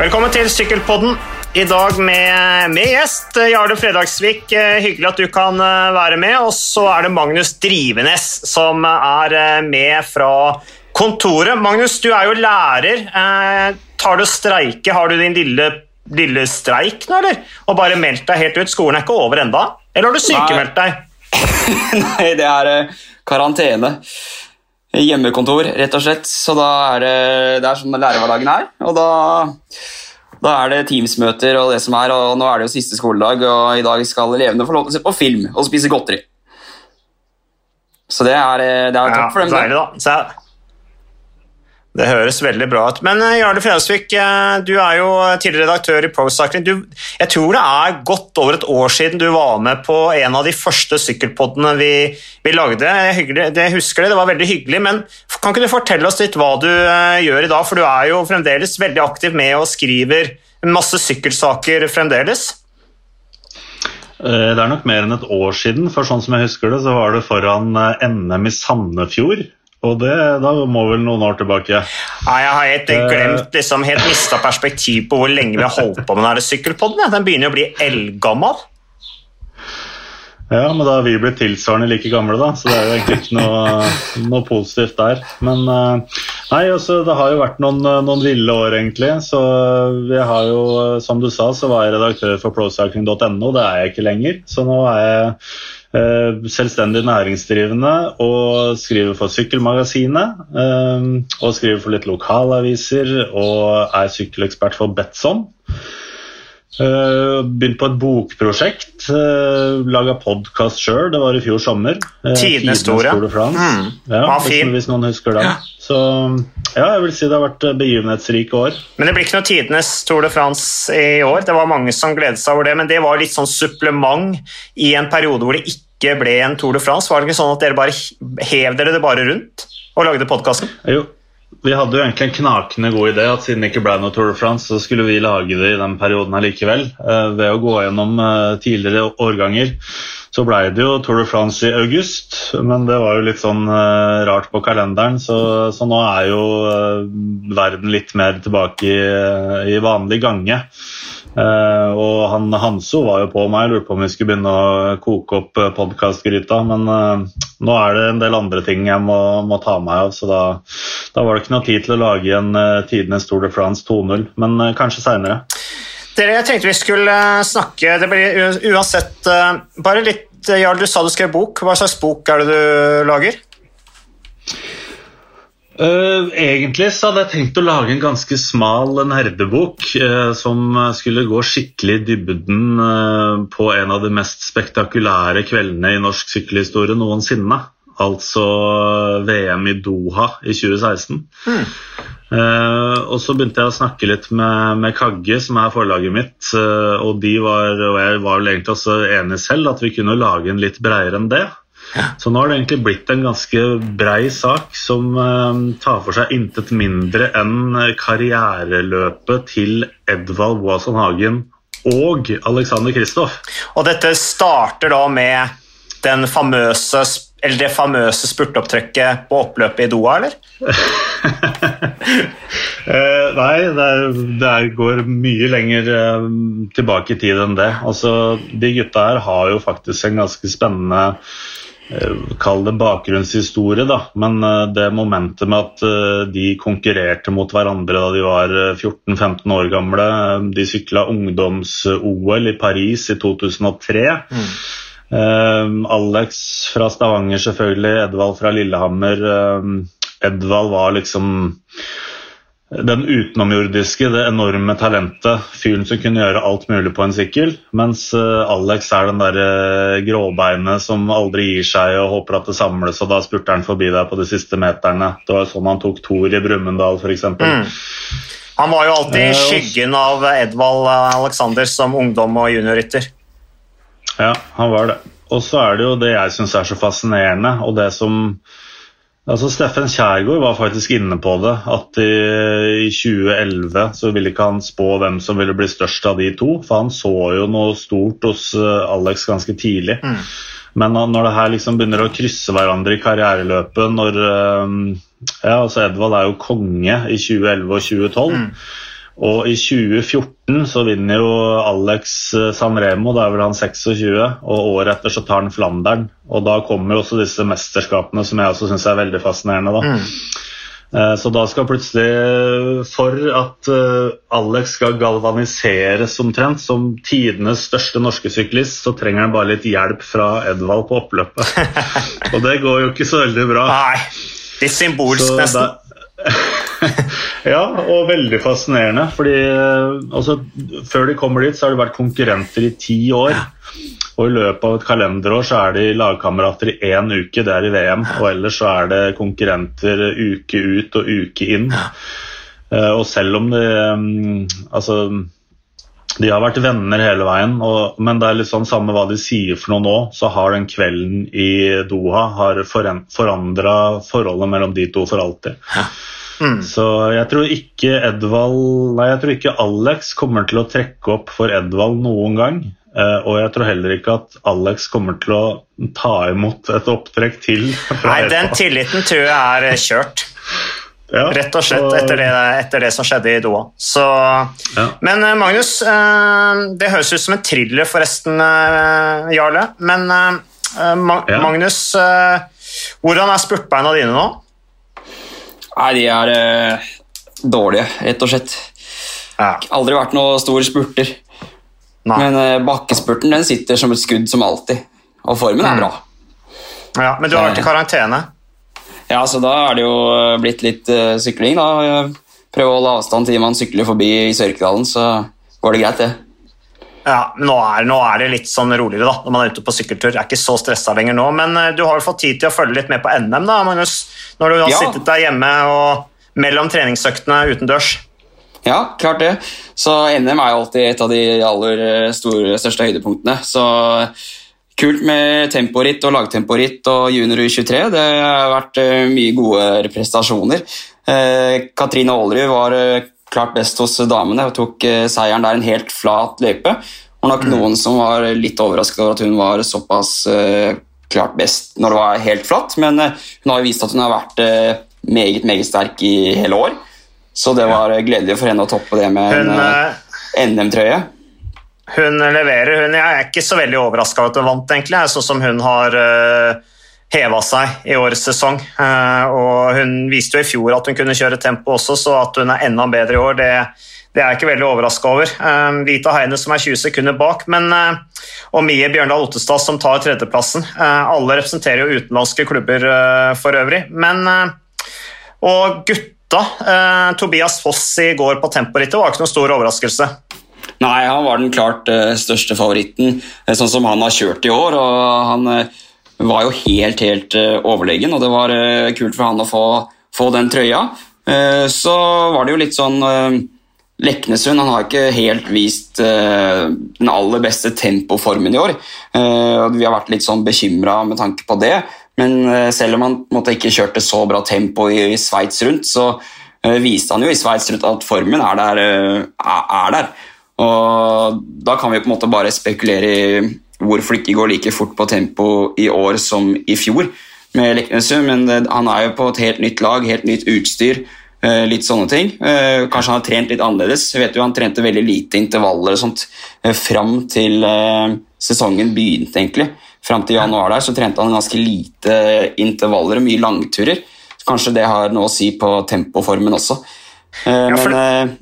Velkommen til Sykkelpodden. I dag med, med gjest Jarle Fredagsvik. Eh, Hyggelig at du kan eh, være med. Og så er det Magnus Drivenes som er eh, med fra kontoret. Magnus, du er jo lærer. Eh, tar du streike? Har du din lille, lille streik nå, eller? Og bare meldt deg helt ut? Skolen er ikke over enda? Eller har du sykemeldt deg? Nei, det er eh, karantene. Hjemmekontor, rett og slett. Så da er det, det er sånn lærerhverdagen er. Og da, da er det Teams-møter og det som er, og nå er det jo siste skoledag, og i dag skal elevene få lov til å se på film og spise godteri. Så det er, det er topp for dem. deilig, da. Jeg- det høres veldig bra ut. Men eh, Jarle Fredagsvik, eh, du er jo tidligere redaktør i ProCycling. Jeg tror det er godt over et år siden du var med på en av de første sykkelpoddene vi, vi lagde. Hyggelig, det jeg husker det, det var veldig hyggelig, men kan ikke du fortelle oss litt hva du eh, gjør i dag? For du er jo fremdeles veldig aktiv med og skriver masse sykkelsaker fremdeles. Eh, Det er nok mer enn et år siden, for sånn som jeg husker det, så var det foran eh, NM i Sandefjord. Og det, da må vel noen år tilbake. Ja, Jeg har helt glemt, liksom, helt mista perspektiv på hvor lenge vi har holdt på med denne sykkelpodden. Den begynner jo å bli eldgammel. Ja, men da har vi blitt tilsvarende like gamle, da, så det er jo egentlig ikke noe, noe positivt der. Men eh, nei, altså, det har jo vært noen, eh, noen ville år, egentlig. Så jeg har jo, eh, som du sa, så var jeg redaktør for procycling.no. Det er jeg ikke lenger. Så nå er jeg eh, selvstendig næringsdrivende og skriver for Sykkelmagasinet. eh, og skriver for litt lokalaviser og er sykkelekspert for Betson. Uh, begynt på et bokprosjekt. Laga podkast sjøl. Det var i fjor sommer. Tidenes store. Mm. Ja, hvis, fin. hvis noen husker den. Så ja, jeg vil si det har vært eh, begivenhetsrike år. Men det blir ikke noe tidenes Tour de France i år. Det var mange som gledet seg over det, men det var litt sånn supplement i en periode hvor det ikke ble en Tour de France. Var det ikke sånn at dere bare hev dere det bare rundt og lagde podkasten? Jo, vi hadde jo egentlig en knakende god idé at siden det ikke ble noe Tour de France, så skulle vi lage det i den perioden her likevel. ved å gå gjennom eh, tidligere årganger så ble det jo Tour de France i august, men det var jo litt sånn eh, rart på kalenderen, så, så nå er jo eh, verden litt mer tilbake i, eh, i vanlig gange. Eh, og han Hanso var jo på meg, lurte på om vi skulle begynne å koke opp uh, podkastgryta, men uh, nå er det en del andre ting jeg må, må ta meg av, så da, da var det ikke noe tid til å lage en uh, tidenes Tour de France 2.0, men uh, kanskje seinere. Dere, jeg tenkte vi skulle eh, snakke Det blir uansett eh, Bare litt eh, Jarl, du sa du skrev bok. Hva slags bok er det du lager? Eh, egentlig så hadde jeg tenkt å lage en ganske smal nerdebok uh, som skulle gå skikkelig i dybden uh, på en av de mest spektakulære kveldene i norsk sykkelhistorie noensinne. Altså VM i Doha i 2016. Eh, og så begynte jeg å snakke litt med, med Kagge, som er forlaget mitt. og de var, og jeg var vel egentlig også enig selv at vi kunne lage en litt bredere enn det. Så nå har det egentlig blitt en ganske brei sak som eh, tar for seg intet mindre enn karriereløpet til Edvald Boasson Hagen og Alexander Kristoff. Og dette starter da med den famøse, eller det famøse spurtopptrykket på oppløpet i Doha, eller? Eh, nei, det, er, det er, går mye lenger eh, tilbake i tid enn det. Altså, de gutta her har jo faktisk en ganske spennende Kall det bakgrunnshistorie, da. Men eh, det momentet med at eh, de konkurrerte mot hverandre da de var eh, 14-15 år gamle eh, De sykla ungdoms-OL i Paris i 2003. Mm. Alex fra Stavanger, selvfølgelig. Edvald fra Lillehammer. Eh, Edvald var liksom den utenomjordiske, det enorme talentet. Fyren som kunne gjøre alt mulig på en sykkel. Mens eh, Alex er den der eh, gråbeinet som aldri gir seg og håper at det samles, og da spurter han forbi deg på de siste meterne. Det var sånn han tok Thor i Brumunddal, f.eks. Mm. Han var jo alltid i Eh, skyggen av Edvald Alexander som ungdom og juniorrytter. Ja, han var det. Og så er det jo det jeg syns er så fascinerende, og det som Altså Steffen Kjærgaard var faktisk inne på det, at i, i 2011 så ville ikke han spå hvem som ville bli størst av de to, for han så jo noe stort hos eh, Alex ganske tidlig. Men når det her liksom begynner å krysse hverandre i karriereløpet når eh, Ja, altså Edvald er jo konge i 2011 og 2012. Og i 2014 så vinner jo Alex eh, Sanremo, da er vel han 26, og året etter så tar han Flandern. Og da kommer jo også disse mesterskapene som jeg også syns er veldig fascinerende. da. Mm. Så da skal plutselig, for at eh, Alex skal galvaniseres omtrent som tidenes største norske syklist, så trenger han bare litt hjelp fra Edvald på oppløpet. Og det går jo ikke så veldig bra. Nei, litt symbolsk, Så nesten. ja, og veldig fascinerende. fordi eh, altså, Før de kommer dit, så har de vært konkurrenter i ti år. Og i løpet av et kalenderår så er de lagkamerater i én uke, det er i VM. Og ellers så er det konkurrenter uke ut og uke inn. Eh, Og selv om det mm, Altså de har vært venner hele veien, og, men det er litt sånn samme hva de sier for noe nå, så har den kvelden i Doha har forandra forholdet mellom de to for alltid. Mm. Så jeg tror ikke Edvald Nei, jeg tror ikke Alex kommer til å trekke opp for Edvald noen gang. Uh, og jeg tror heller ikke at Alex kommer til å ta imot et opptrekk til. Nei, den tilliten tror jeg er eh, kjørt. Ja, Rett og slett etter det, etter det som skjedde i Doha. Så, Ja. Men eh, Magnus, uh, det høres ut som en thriller forresten, uh, Jarle. Men Ma Ja. Magnus, hvordan er spurtbeina dine nå? Nei, de er eh, dårlige, rett og slett. Ja. Aldri vært noe stor spurter. Nei. Men eh, bakkespurten den sitter som et skudd som alltid. Og formen er bra. Ja, men du har vært i karantene. Ja, så da er det jo eh, blitt litt uh, sykling, da. Prøve å holde avstand til man sykler forbi i Sørkedalen, så går det greit, det. Ja, nå er, nå er det litt sånn roligere da, når man er ute på sykkeltur. Jeg er ikke så stressa lenger nå, men eh, du har jo fått tid til å følge litt med på NM, da, Magnus. Når du har Ja. sittet der hjemme og mellom treningsøktene utendørs. Ja, klart det. Så NM er jo alltid et av de aller eh, store, største høydepunktene. Så kult med temporitt og lagtemporitt og junior U23. Det har vært eh, mye gode prestasjoner. Eh, Katrine Aalerud var eh, klart best hos damene og tok eh, seieren der en helt flat løype. Det var nok noen som var litt overrasket over at hun var såpass eh, klart best når det var helt flatt, men eh, hun har jo vist at hun har vært meget, meget sterk i hele år. Så det var gledelig for henne å toppe det med Hun, en NM-trøye. hun leverer. Hun, jeg er ikke så veldig overraska over at hun vant, egentlig. Jeg, sånn som hun har uh, heva seg i årets sesong. Eh, og hun viste jo i fjor at hun kunne kjøre tempo også, så at hun er enda bedre i år, det, det er jeg ikke veldig overraska over. Eh, Vita Heine som er 20 sekunder bak, men eh, og Mie Bjørndal Ottestad som tar tredjeplassen. Alle representerer jo utenlandske klubber for øvrig. Men Og gutta, Tobias Foss i går på temporittet var ikke noen stor overraskelse. Nei, han var den klart største favoritten, sånn som han har kjørt i år. og Han var jo helt, helt eh, overlegen, og det var eh, kult for han å få, få den trøya. Eh, Så var det jo litt sånn Leknesund han har ikke helt vist den aller beste tempoformen i år. Vi har vært litt sånn bekymra med tanke på det. Men selv om han måtte, ikke kjørte så bra tempo i, Sveits rundt, så viste han jo i Sveits rundt at formen er der. er der. Og Da kan vi på en måte bare spekulere i hvorfor det ikke går like fort på tempo i år som i fjor med Leknesø, men det, han er jo på et helt nytt lag, helt nytt utstyr. eh, litt sånne ting. Eh, kanskje han har trent litt annerledes. Jeg vet jo Han trente veldig lite intervaller og sånt eh, fram til eh, sesongen begynte, egentlig. Fram til januar der så trente han ganske lite intervaller og mye langturer. Kanskje det har noe å si på tempoformen også. Eh, men eh,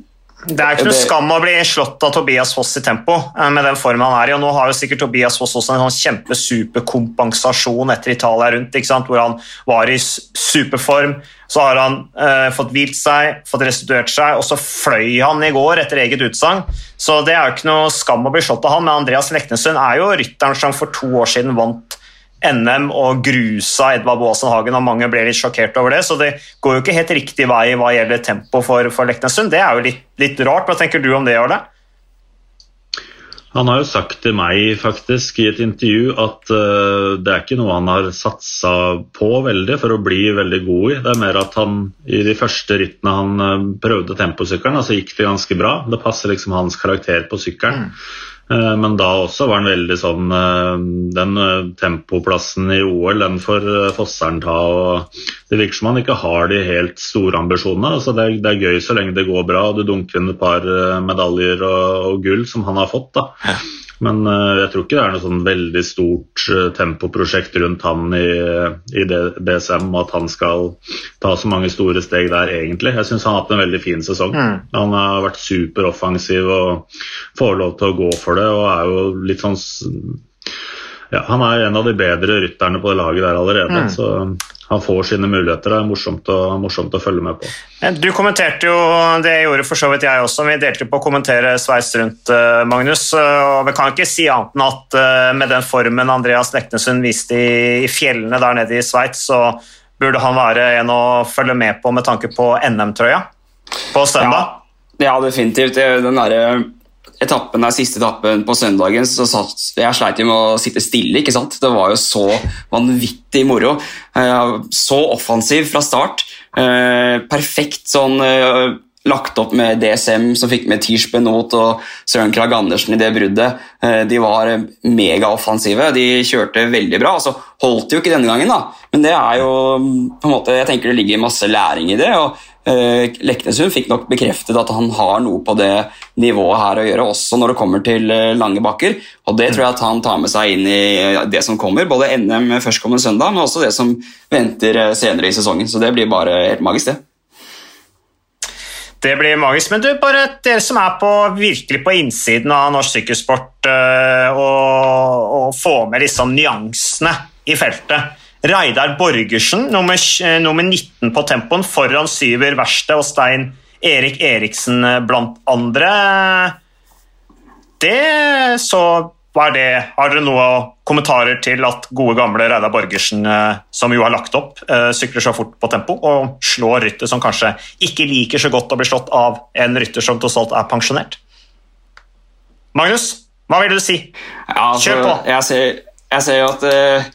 Det er ikke noe skam å bli slått av Tobias Foss i tempo eh, med den formen han er i. og Nå har jo sikkert Tobias Foss også en sånn kjempesuperkompensasjon etter Italia rundt, hvor han var i superform. Så har han eh, fått hvilt seg, fått restituert seg, og så fløy han i går etter eget utsagn. Så det er jo ikke noe skam å bli slått av han, men Andreas Leknesund er jo rytteren som for to år siden vant NM og grusa Edvard Boasen Hagen, og mange ble litt sjokkert over det. Så det går jo ikke helt riktig vei hva gjelder tempo for, for Leknesund. Det er jo litt, litt rart. Hva tenker du om det, Jarle? Han har jo sagt til meg faktisk i et intervju at uh, det er ikke noe han har satsa på veldig for å bli veldig god i. Det er mer at han i de første rittene han uh, prøvde temposykkelen, så gikk det ganske bra. Det passer liksom hans karakter på sykkelen. Eh, Men da også var han veldig sånn eh, Den eh, tempoplassen i OL, den får eh, Fosseren ta. og Det virker som han ikke har de helt store ambisjonene. altså det, er, det er gøy så lenge det går bra og du dunker inn et par eh, medaljer og, og gull som han har fått. da. Men eh, jeg tror ikke det er noe sånn veldig stort eh, tempoprosjekt rundt han i, i DSM, at han skal ta så mange store steg der, egentlig. Jeg syns han har hatt en veldig fin sesong. Han har vært superoffensiv og får lov til å gå for det, og er jo litt sånn ja, Han er en av de bedre rytterne på det laget der allerede, så han får sine muligheter. Det er morsomt å, morsomt å følge med på. Du kommenterte jo, det gjorde for så vidt jeg også, vi delte på å kommentere sveis rundt, eh, Magnus. eh, Og vi kan ikke si annet enn at eh, med den formen Andreas Leknesund viste i, i fjellene der nede i Sveits, så burde han være en å følge med på med tanke på NM-trøya på søndag. Ja, definitivt. Den der etappen der, siste etappen på søndagen, så satt, jeg sleit med å sitte stille. ikke sant? Det var jo så vanvittig moro. Eh, Så offensiv fra start. Eh, Perfekt sånn eh, lagt opp med DSM, som fikk med Tish Benot og Søren Krag Andersen i det bruddet. De var megaoffensive. De kjørte veldig bra. altså Holdt jo ikke denne gangen, da. Men det er jo på en måte, jeg tenker det ligger masse læring i det. og Leknesund fikk nok bekreftet at han har noe på det nivået her å gjøre, også når det kommer til eh, lange bakker. Og det tror jeg at han tar med seg inn i eh, det som kommer. Både NM førstkommende søndag, men også det som venter eh, senere i sesongen. Så det blir bare helt magisk, det. Det blir magisk. Men du, bare dere som er på, virkelig på innsiden av norsk sykkelsport eh, og, og får med liksom nyansene i feltet. Reidar Borgersen, nummer, eh, nummer 19 på tempoen, foran Syver Verste og Stein Erik Eriksen eh, blant andre. Det så er det. Har dere noen kommentarer til at gode gamle Reidar Borgersen, eh, som jo har lagt opp, sykler så fort på tempo og slår rytter som kanskje ikke liker så godt å bli slått av en rytter som tross alt er pensjonert? Magnus, hva vil du si? Ja, altså, Kjør på. Jeg ser, jo at eh,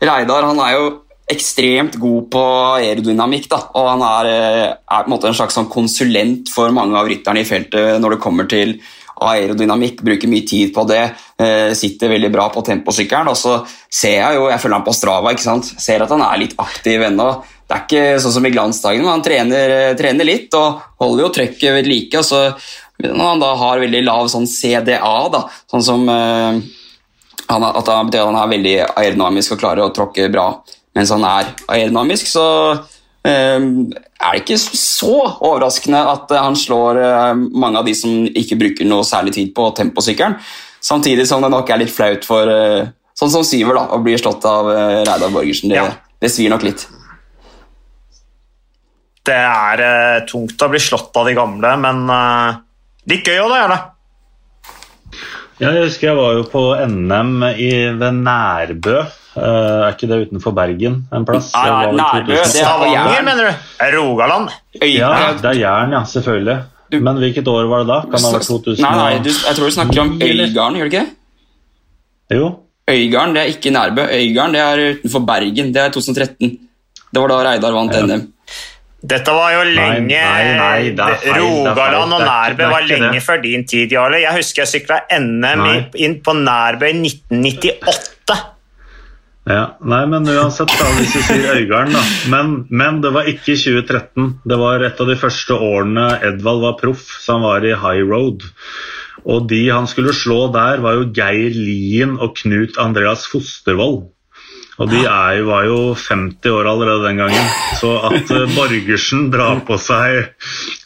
Reidar han er jo ekstremt god på aerodynamikk. Da, og han er, eh, er en måte en slags sånn konsulent for mange av rytterne i feltet når det kommer til aerodynamikk. Bruker mye tid på det. eh, sitter veldig bra på temposykkelen. Og så ser jeg jo, jeg følger han på Strava, ikke sant? ser at han er litt aktiv ennå. Det er ikke sånn som i glansdagen, men han trener, eh, trener litt og holder jo trøkket ved like. og så når han da har veldig lav sånn CDA, da, sånn som eh, han, at han betyr at han er veldig aerodynamisk og klarer å tråkke bra mens han er aerodynamisk, så eh, er det ikke så overraskende at eh, han slår eh, mange av de som ikke bruker noe særlig tid på temposykkelen. Samtidig som det nok er litt flaut for eh, sånn som Syver da, å bli slått av eh, Reidar Borgersen. Det, Ja. det svir nok litt. Det er tungt å bli slått av de gamle, men litt gøy òg, er det. Ja, jeg husker jeg var jo på NM i, ved Nærbø. Uh, er ikke det utenfor Bergen en plass? Nei, Det Nærbø, det er Stavanger, Jæren. mener du? Rogaland? Ja, det er Jæren, ja, selvfølgelig. Du- Men hvilket år var det da? Kan det ha vært 2000? Nei, nei, du, jeg tror du snakker om? Øygarden, gjør du ikke det? Jo. Øygarden det er ikke Nærbø. Øygarden det er utenfor Bergen. Det er 2013. Det var da Reidar vant Ja. NM. Dette var jo lenge nei, nei, er feil. Rogaland og Nærbø var lenge det. før din tid, Jarle. Jeg husker jeg sykla NM inn på Nærbø i 1998. Ja, nei, men uansett, da, hvis du sier Øygarden, da. Men, men det var ikke 2013. Det var et av de første årene Edvald var proff, så han var i High Road. Og de han skulle slå der, var jo Geir Lien og Knut Andreas Fostervoll. Og de er jo, var jo 50 år allerede den gangen. Så at eh, Borgersen drar på seg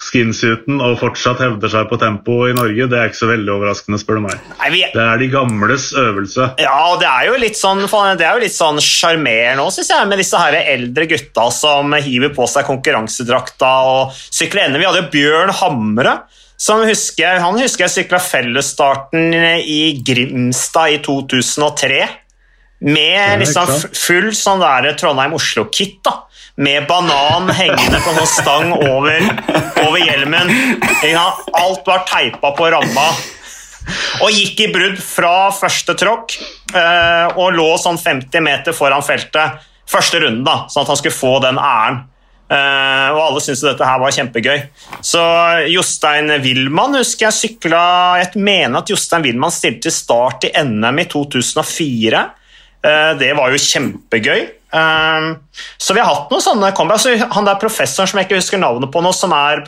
skinsuiten og fortsatt hevder seg på tempo i Norge, det er ikke så veldig overraskende, spør du meg. Nei, vi, Det er de gamles øvelse. ja, og det er jo litt sånn Det er jo litt sånn sjarmerende òg, syns jeg, med disse her eldre gutta som hiver på seg konkurransedrakta og sykler NM. Vi hadde jo Bjørn Hamre. Som husker, han husker jeg sykla fellesstarten i Grimstad i 2003. Med liksom full sånn der Trondheim-Oslo-kit. da Med banan hengende på sånn stang over, over hjelmen. Alt var teipa på ramma. Og gikk i brudd fra første tråkk eh, og lå sånn 50 meter foran feltet første runden, da, sånn at han skulle få den æren. Eh, og alle syntes dette her var kjempegøy. Så Jostein Wilman husker jeg sykla Jeg mener at Jostein Wilman stilte start i NM i 2004. Eh, det var jo kjempegøy. Eh, så vi har hatt noen sånne comeback. Altså, han der professoren som jeg ikke husker navnet på nå, som, er,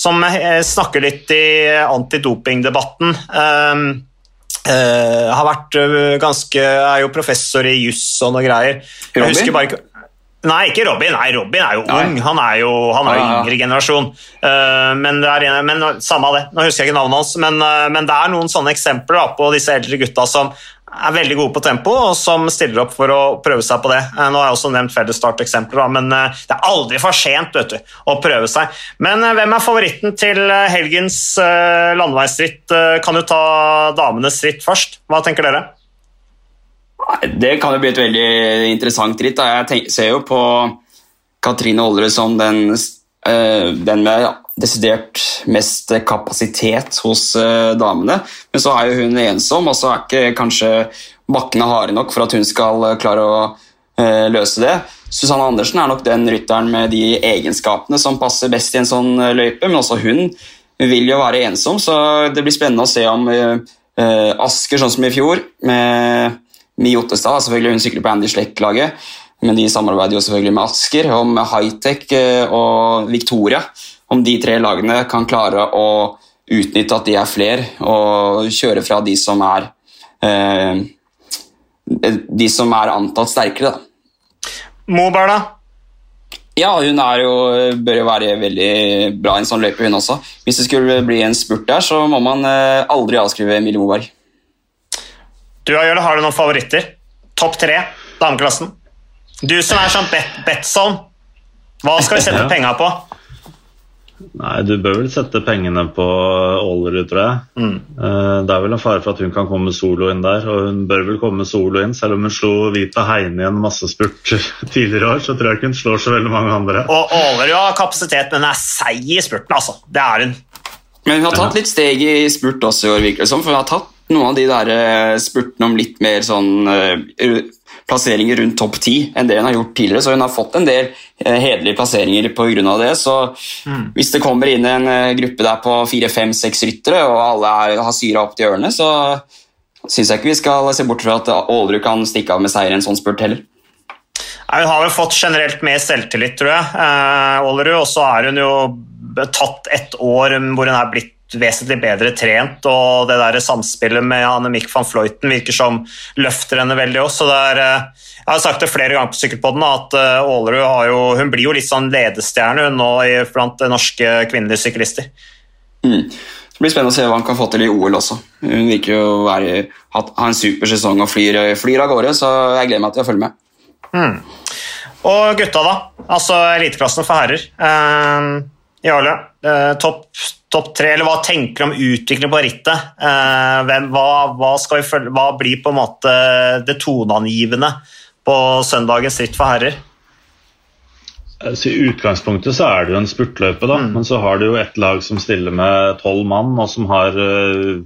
som snakker litt i antidopingdebatten har vært ganske Er jo professor i juss og noe greier. Jeg bare Nei, ikke Robin. Nei, Robin er jo ung. Han er jo, han er jo yngre generasjon. Uh, men, det er, men samme av det. Nå husker jeg ikke navnet hans, men, men det er noen sånne eksempler da, på disse eldre gutta som er veldig gode på tempo, og som stiller opp for å prøve seg på det. Uh, nå har jeg også nevnt fellesstarteksempler, men det er aldri for sent vet du, å prøve seg. Men hvem er favoritten til helgens landeveisritt? Kan du ta damenes ritt først? Hva tenker dere? Det kan jo bli et veldig interessant ritt. Jeg ser jo på Katrine Olre som den, den med desidert mest kapasitet hos uh, damene. Men så er jo hun ensom, og så er ikke kanskje bakkene harde nok for at hun skal uh, klare å løse det. Susanne Andersen er nok den rytteren med de egenskapene som passer best i en sånn løype, men også hun vil jo være ensom, så det blir spennende å se om Asker, sånn som i fjor, med Mi Ottestad selvfølgelig hun sykler på Andy Schleck-laget, men de samarbeider jo selvfølgelig med Asker om Hightech eh, og Victoria. Om de tre lagene kan klare å utnytte at de er flere, og kjøre fra de som er eh, de som er antatt sterkere. Da. Moberg, da? Ja, hun jo, bør jo være veldig bra i en sånn løype, hun også. Hvis det skulle bli en spurt der, så må man eh, aldri avskrive Emilie Moberg. Du Jørgen, har du noen favoritter? Topp tre, dameklassen. Du som er sånn bet Betson, hva skal vi sette ja. penga på? Nei, Du bør vel sette pengene på Aalerud, tror jeg. Mm. Eh, det er vel en fare for at hun kan komme solo inn der, og hun bør vel komme solo inn. Selv om hun slo Vita Heine i en massespurt tidligere år, så tror jeg ikke hun slår så veldig mange andre. Og Aalerud har kapasitet, men hun er seig i spurten, altså. Det er hun. Men hun har tatt litt steg i spurt også i år, virker det som. For hun har tatt noen av de der eh, spurtene om litt mer sånn uh, plasseringer rundt topp ti enn det hun har gjort tidligere. Så hun har fått en del eh, hederlige plasseringer pga. det. Så mm. hvis det kommer inn en uh, gruppe der på fire, fem, seks ryttere, og alle er, har syra opp til ørene, så syns jeg ikke vi skal se bort fra at Aalerud kan stikke av med seier i en sånn spurt heller. Nei, Hun har vel fått generelt mer selvtillit, tror jeg. Aalerud, og så er hun jo tatt et år hvor hun er blitt vesentlig bedre trent, og det der samspillet med Anne-Mick van Fløyten virker som løfter henne veldig også. Er, eh, jeg har sagt det flere ganger på Sykkelpodden at Aalerud eh, har jo, hun blir jo litt sånn ledestjerne nå blant norske kvinnelige syklister. Mm. Det blir spennende å se hva han kan få til i OL også. Hun virker jo være, ha, en super sesong og flyr, flyr, av gårde, så jeg gleder meg til å følge med. Mm. Og gutta, da? Altså eliteklassen for herrer. Eh, Jarle, eh, topp top tre, eller hva tenker du om utviklingen på rittet? Eh, hvem, hva, hva, følge, hva, blir på en måte det toneangivende på søndagens ritt for herrer? I utgangspunktet så er det jo en spurtløype, da. Mm. men så har du jo ett lag som stiller med tolv mann, og som har uh,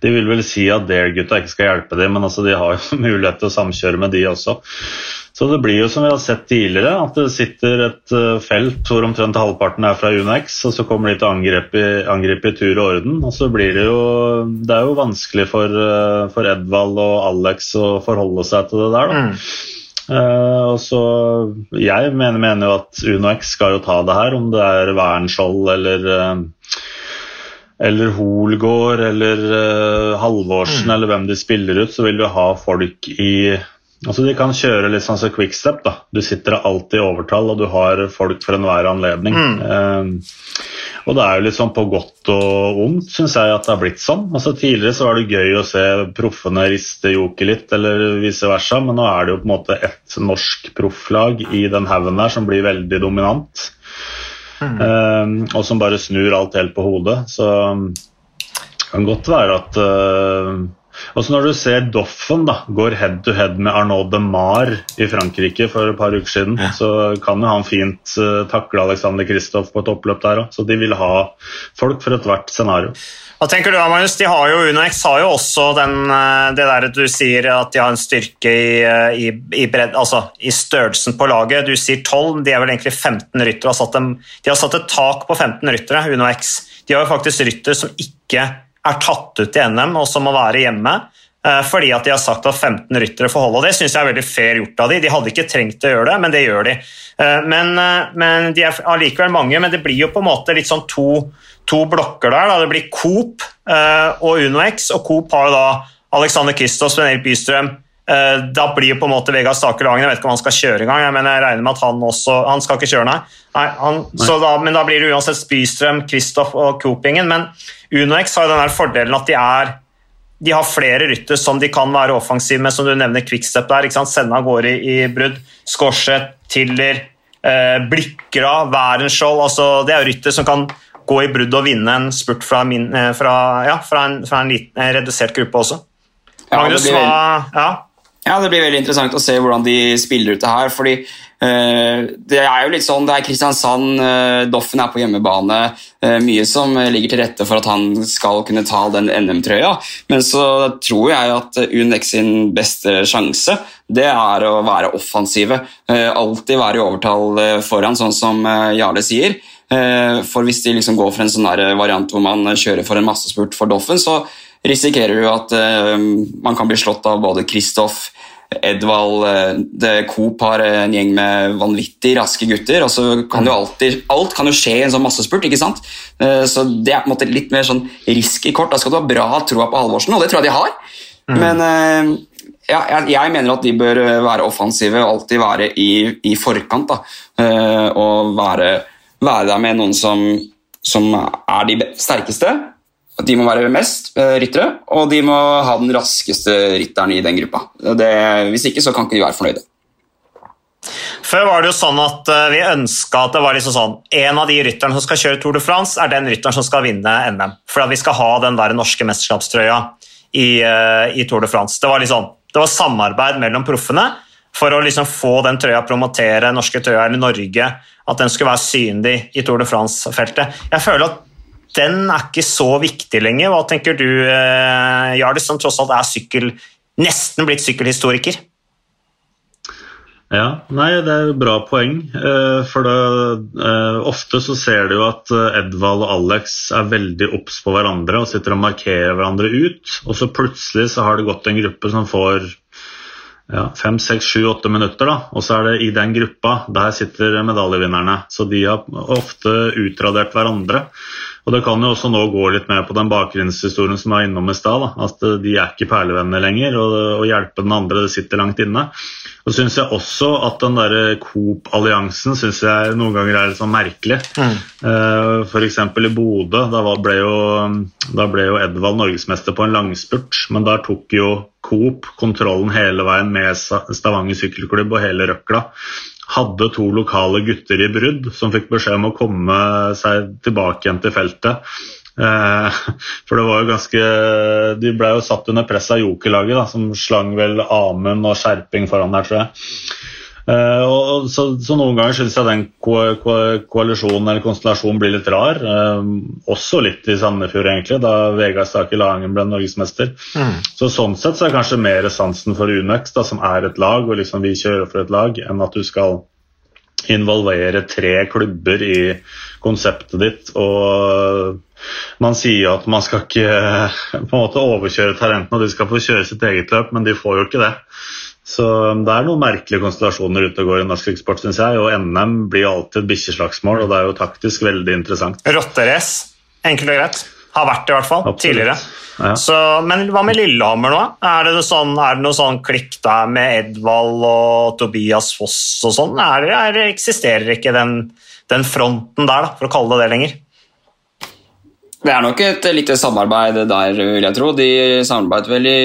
De vil vel si at Dare-gutta ikke skal hjelpe dem, men altså, de har jo mulighet til å samkjøre med de også. Så det blir jo som vi har sett tidligere, at det sitter et eh, felt hvor omtrent halvparten er fra UNX, og så kommer de til å angripe, angripe i tur og orden. Og så blir det jo Det er jo vanskelig for, eh, for Edvald og Alex å forholde seg til det der, da. Mm. Uh, og så Jeg mener, mener, jo at UnoX skal jo ta det her, om det er Wernskjold eller uh, eller Holgård eller uh, Halvorsen mm. eller hvem de spiller ut, så vil du ha folk i Altså De kan kjøre litt sånn som quickstep. da. Du sitter alltid i overtall, og du har folk for enhver anledning. Mm. Eh, og det er jo litt sånn på godt og vondt, syns jeg at det har blitt sånn. Altså Tidligere så var det gøy å se proffene riste joket litt, eller vice versa, men nå er det jo på en måte et norsk profflag i den haugen der som blir veldig dominant. Mm. Eh, og som bare snur alt helt på hodet. Så det kan godt være at eh, Og så Når du ser Doffen da, går head to head med Arnaud de Mar i Frankrike for et par uker siden, ja. så kan jo han fint uh, takle Alexander Kristoff på et oppløp der òg. Så de vil ha folk for ethvert scenario. Hva tenker du, Magnus? De har jo, UnoX har jo også den, eh, det der du sier at de har en styrke i, eh, i, i, bredd, altså, i størrelsen på laget. Du sier 12, de er vel egentlig 15 ryttere. De har satt et tak på 15 ryttere, UnoX. De har jo faktisk rytter som ikke er tatt ut i NM, og som må være hjemme. Eh, fordi at de har sagt at 15 ryttere får holde. og Det syns jeg er veldig fair gjort av de. De hadde ikke trengt å gjøre det, men det gjør de. Men, men De er allikevel mange, men det blir jo på en måte litt sånn to to blokker der. Da. Det blir Coop og UnoX, og Coop har jo da Alexander Kistos, Benel Bystrøm. Uh, da blir jo på en måte Vegard Staker Lagen Jeg vet ikke om han skal kjøre engang, men jeg regner med at han også Han skal ikke kjøre, nei. nei, han, nei. Da, men da blir det uansett Spystrøm, Kristoff og Coopingen. Men UnoX har jo den der fordelen at de er de har flere rytter som de kan være offensive med, som du nevner Quickstep der. ikke sant? Sende av gårde i, i brudd. Skorset, Tiller, eh, Blikra, Værenskjold. Altså, det er rytter som kan gå i brudd og vinne en spurt fra, min, eh, fra, ja, fra en, fra en liten, en redusert gruppe også. Ja, Magnus, hva ja. Ja, det blir veldig interessant å se hvordan de spiller ut det her. fordi uh, Det er jo litt sånn, det er Kristiansand, uh, Doffen er på hjemmebane. Uh, mye som ligger til rette for at han skal kunne ta den NM-trøya. Men så tror jeg at UNX sin beste sjanse det er å være offensive. alltid være i overtall foran, sånn som Jarle sier. Eh, for hvis de liksom går for en sånn variant hvor man kjører for en massespurt for Doffen, så risikerer du at eh, man kan bli slått av både Kristoff, Edvald det Coop har en gjeng med vanvittig raske gutter. og så kan jo alltid, Alt kan jo skje i en sånn massespurt. ikke sant? Så Det er på en måte litt mer sånn risky kort. Da skal du ha bra troa på Halvorsen, og det tror jeg de har. Mm. Men ja, jeg, mener at de bør være offensive og alltid være i, i forkant. da, Og være være der med noen som, som er de sterkeste. De må være mest uh, ryttere, og de må ha den raskeste rytteren i den gruppa. Det, hvis ikke så kan ikke de være fornøyde. Før var det jo sånn at uh, vi ønska at det var liksom sånn En av de rytterne som skal kjøre Tour de France, er den rytteren som skal vinne NM. For at vi skal ha den der norske mesterskapstrøya i, uh, i Tour de France. Det var, liksom, det var samarbeid mellom proffene for å liksom få den trøya, promotere norske trøya eller Norge, at den skulle være synlig i Tour de France-feltet. Jeg føler at den er ikke så viktig lenger. Hva tenker du, eh, som tross alt er sykkel, nesten blitt sykkelhistoriker? Ja, nei, det er bra poeng. Eh, for det, eh, ofte så ser du jo at Edvald og Alex er veldig obs på hverandre og sitter og markerer hverandre ut. Og så plutselig så har det gått en gruppe som får ja, fem, seks, sju, åtte minutter. da, Og så er det i den gruppa, der sitter medaljevinnerne. Så de har ofte utradert hverandre. Og det kan jo også nå gå litt mer på den bakgrunnshistorien som jeg var innom i stad. At de er ikke perlevenner lenger, og å hjelpe den andre det sitter langt inne. Og så syns jeg også at den der Coop-alliansen synes jeg noen ganger er litt sånn merkelig. Mm. F.eks. i Bodø. Da ble, jo, da ble jo Edvald norgesmester på en langspurt, men der tok jo Coop kontrollen hele veien med Stavanger sykkelklubb og hele røkla hadde to lokale gutter i brudd som fikk beskjed om å komme seg tilbake igjen til feltet. Eh, for det var jo ganske De ble jo satt under press av jokerlaget, som slang vel Amund og Skjerping foran der, tror jeg. Eh, og så, så noen ganger syns jeg den ko ko koalisjonen eller konstellasjonen blir litt rar. Uh, også litt i Sandefjord, egentlig, da Vegard Stake Lagen ble norgesmester. Mm. Så sånn sett så er kanskje mer sansen for Unex, da, som er et lag, og liksom vi kjører for et lag, enn at du skal involvere tre klubber i konseptet ditt. og man sier at man skal ikke på en måte overkjøre talentene, og de skal få kjøre sitt eget løp, men de får jo ikke det. Så det er noen merkelige konstellasjoner ute og går i norsk eksport, syns jeg. Og NM blir alltid et bikkjeslagsmål, og det er jo taktisk veldig interessant. Rotterace, enkelt og greit. Har vært det, i hvert fall. Absolutt. Tidligere. Ja. Så, men hva med Lillehammer nå? Er det sånn, er det noe sånn klikk der med Edvald og Tobias Foss og sånn? Er er eksisterer ikke den, den fronten der, da, for å kalle det det lenger? Det er nok et lite samarbeid der, vil jeg tro. De samarbeidet vel i,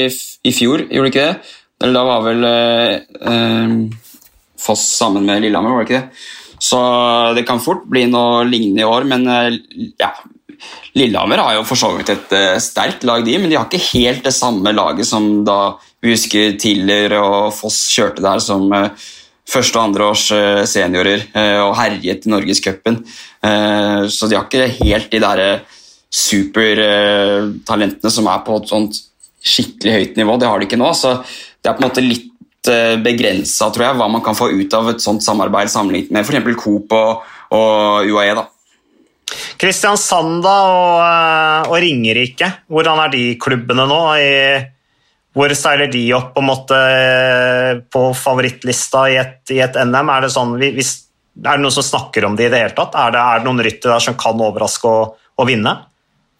i fjor, gjorde de ikke det? Eller da var vel eh, eh, Foss sammen med Lillehammer, var det ikke det? Så det kan fort bli noe lignende i år, men eh, ja, Lillehammer har jo for så vidt et uh, sterkt lag, de, men de har ikke helt det samme laget som da vi husker Tiller og Foss kjørte der som første- og andreårs uh, seniorer og herjet i Norgescupen. så de har ikke helt de derre supertalentene som er på et sånt skikkelig høyt nivå. Det har de ikke nå. så det er på en måte litt begrensa hva man kan få ut av et sånt samarbeid sammenlignet med f.eks. Coop og, og UAE. da. Kristiansand og, eh, og, Ringerike, hvordan er de klubbene nå? Hvor seiler de opp på, måte, eh, på favorittlista i et, i et, NM? Er det, sånn, hvis, er det noen som snakker om det i det hele tatt? Er det, er det noen ryttere der som kan overraske og, og vinne?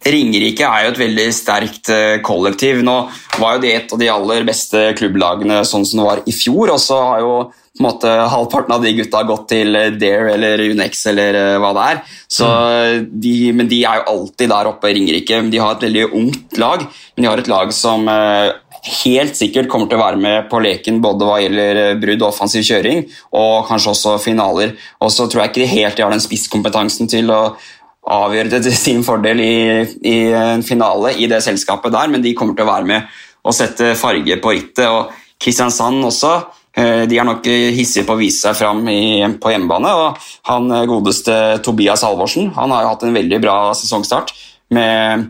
Ringerike er jo et veldig sterkt eh, kollektiv. Nå var jo det et av de aller beste klubblagene sånn som det var i fjor. og så har jo på en måte, halvparten av de gutta gått til eh, Dare eller Unex eller uh, hva det er. Så mm. de, men de er jo alltid der oppe i Ringerike. De har et veldig ungt lag, men de har et lag som helt sikkert kommer til å være med på leken både hva gjelder brudd og offensiv kjøring, og kanskje også finaler. Og så tror jeg ikke de helt har den spisskompetansen til å avgjøre det til sin fordel i, i en finale i det selskapet der, men de kommer til å være med og sette farge på rittet. og Kristiansand også Eh, de er nok hissige på å vise seg fram i, på hjemmebane. og Han eh, godeste Tobias Halvorsen han har jo hatt en veldig bra sesongstart med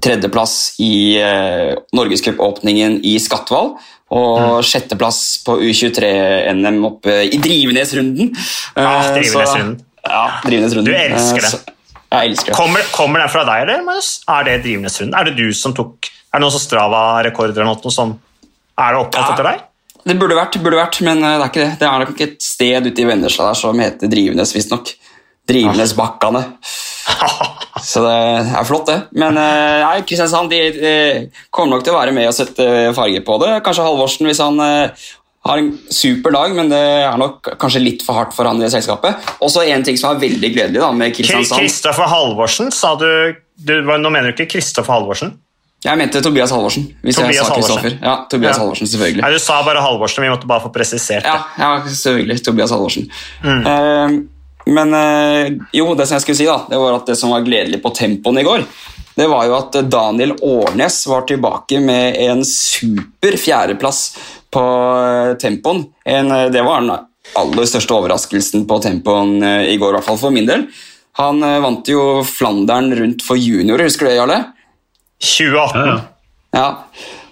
tredjeplass i eh, Norgescupåpningen i Skatval. Og mm. sjetteplass på U23-NM oppe i Drivenesrunden. Ja, Drivenesrunden. Ja, Drivenesrunden. Du elsker det. Så, jeg elsker det. Kommer, kommer den fra deg, eller, Marius? Er det Drivenesrunden? Er det du som tok Er det noen som Strava-rekorder eller noe som Er det oppkalt ja. etter deg? Det burde vært, burde vært, men eh, det er ikke det. Det er nok et sted ute i Vennesla der som heter Drivenes, visstnok. Drivenesbakkene. Så det er flott, det. Men eh, nei, Kristiansand de, de, kommer nok til å være med og sette farge på det. Kanskje Halvorsen hvis han eh, har en super dag, men det er nok kanskje litt for hardt for han i selskapet. Også en ting som er veldig gledelig da, med Kristiansand. Kristoffer Halvorsen, sa du, du Nå mener du ikke Kristoffer Halvorsen? Jeg mente Tobias Halvorsen. hvis Tobias jeg sa Halvorsen. Ja, Tobias ja. Halvorsen, selvfølgelig. Nei, Du sa bare Halvorsen, vi måtte bare få presisert det. Ja, ja selvfølgelig. Tobias Halvorsen. Mm. Uh, men uh, jo, det som jeg skulle si, da, det var at det som var gledelig på tempoen i går, det var jo at Daniel Årnes var tilbake med en super fjerdeplass på uh, tempoen. En, det var den aller største overraskelsen på tempoen i går, i hvert fall for min del. Han vant jo Flandern rundt for juniorer, husker du det, Jarle? 2018. Ja, ja.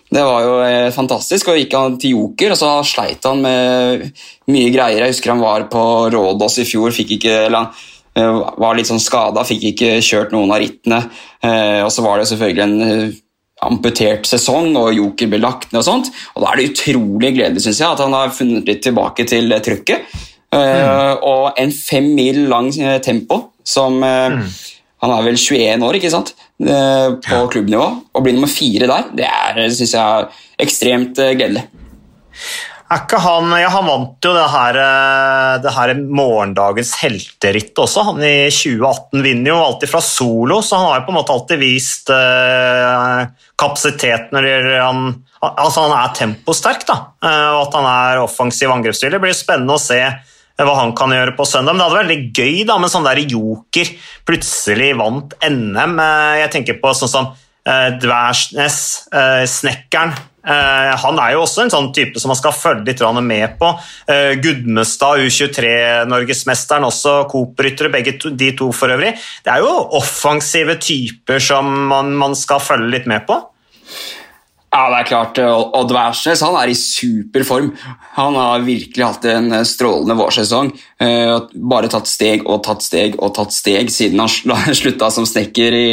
Det var jo eh, fantastisk. og gikk han til Joker, og så sleit han med mye greier. Jeg husker han var på Rådås i fjor, fikk ikke, eller han eh, var litt sånn skada, fikk ikke kjørt noen av rittene. Eh, og så var det selvfølgelig en amputert sesong, og Joker ble lagt ned og sånt. Og da er det utrolig gledelig, syns jeg, at han har funnet litt tilbake til trykket. Mm. Og en fem mil lang tempo som mm. Han er vel 21 år, ikke sant? Eh, på klubbnivå. Å bli nummer fire der, det synes jeg er ekstremt eh, gledelig. Er ikke han, ja, han vant jo det her, eh, det her morgendagens helteritt også. Han i 2018 vinner jo alltid fra solo, så han har jo på en måte alltid vist eh, kapasitet når han, altså han er temposterk. da, uh, og At han er offensiv angrepsspiller. Det blir spennende å se hva han kan gjøre på søndag. Men det hadde vært veldig gøy da, med sånn der joker plutselig vant NM. Eh, jeg tenker på sånn som Dværsnes, uh, snekkeren. Uh, han er jo også en sånn type som man skal følge litt med på. Gudmestad, U23-norgesmesteren, også Coop-ryttere, begge to, de to for øvrig. Det er jo offensive typer som man, man skal følge litt med på. Ja, det er klart. Odd Værsnes han er i super form. Han har virkelig hatt en eh, strålende vårsesong. Eh, bare tatt steg og tatt steg og tatt steg siden han slutta som snekker i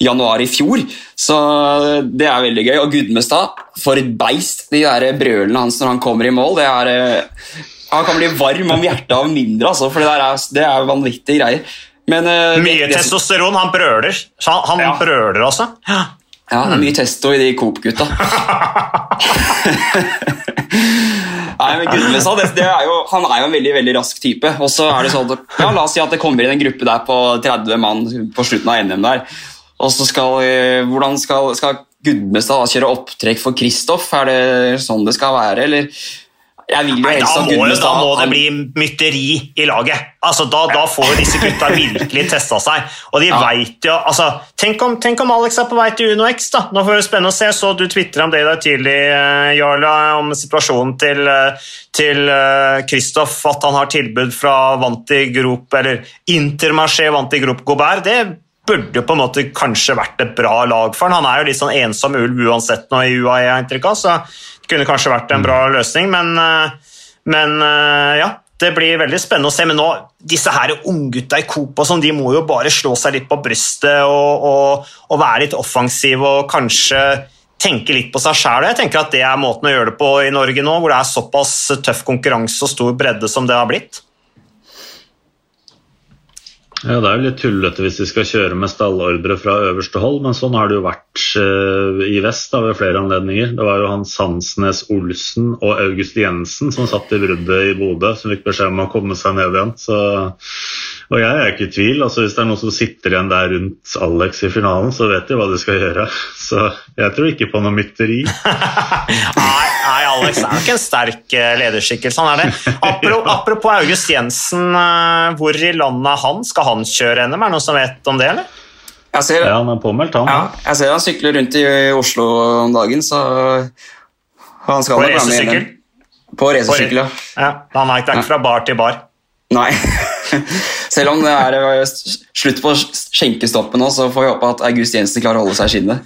januar i fjor. Så eh, det er veldig gøy. Og Gudmestad, for et beist! De der brølene hans når han kommer i mål, det er Han kan bli varm om hjertet av mindre, altså, for det, er, det er vanvittige greier. Men, Mye det, testosteron. Han brøler. Han, han ja. brøler, altså. Ja. Ja, det er mye testo i de Coop-gutta. Nei, men Gudmestad, Han er jo en veldig veldig rask type. Og så er det sånn at, ja, La oss si at det kommer inn en gruppe der på 30 mann på slutten av NM. der, og så skal, eh, Hvordan skal, skal Gudmestad kjøre opptrekk for Kristoff? Er det sånn det skal være, eller? Jeg vil jo Nei, da, helst må, da må det bli mytteri i laget. Altså, da, da får disse gutta virkelig testa seg. Og de Ja. vet jo altså, tenk, om, tenk om Alex er på vei til Uno X. da. Nå får det spennende å se. Så du tvitra om det i dag tidlig, eh, Jarla, om situasjonen til eh, til eh, Kristoff, at han har tilbud fra Vanti Grop, eller Intermarché Vanti Grop Gobert. Det burde på en måte kanskje vært et bra lag for han. Han er jo litt sånn ensom ulv uansett nå i UAE, har jeg inntrykk av, så kunne kanskje vært en bra løsning. Men, eh, men eh, ja, det blir veldig spennende å se. Men nå, disse her unggutta i Coop og sånn, de må jo bare slå seg litt på brystet og, og, og være litt offensive og kanskje tenke litt på seg sjæl. Jeg tenker at det er måten å gjøre det på i Norge nå, hvor det er såpass tøff konkurranse og stor bredde som det har blitt. Ja, Det er jo litt tullete hvis de skal kjøre med stallordre fra øverste hold, men sånn har det jo vært eh, i vest da, ved flere anledninger. Det var jo han Sandsnes Olsen og August Jensen som satt i bruddet i Bodø, som fikk beskjed om å komme seg ned igjen. Så, og jeg er ikke i tvil. altså Hvis det er noen som sitter igjen der rundt Alex i finalen, så vet de hva de skal gjøre. Så jeg tror ikke på noe mytteri. Nei, nei, Alex er nok en sterk eh, lederskikkelse, han er det. Apropos, apropos August Jensen, eh, hvor i landet er han? Skal han kjøre NM? Er det noen som vet om det, eller? Jeg ser, Ja, Han er påmeldt, han. ja, jeg ser han sykler rundt i Oslo om dagen, så han skal På racersykkel? På racersykkel, ja. Ja, han er ikke fra bar til bar. Nei. Selv om det er eh, slutt på skjenkestoppet nå, så får vi håpe at August Jensen klarer å holde seg i skinnet.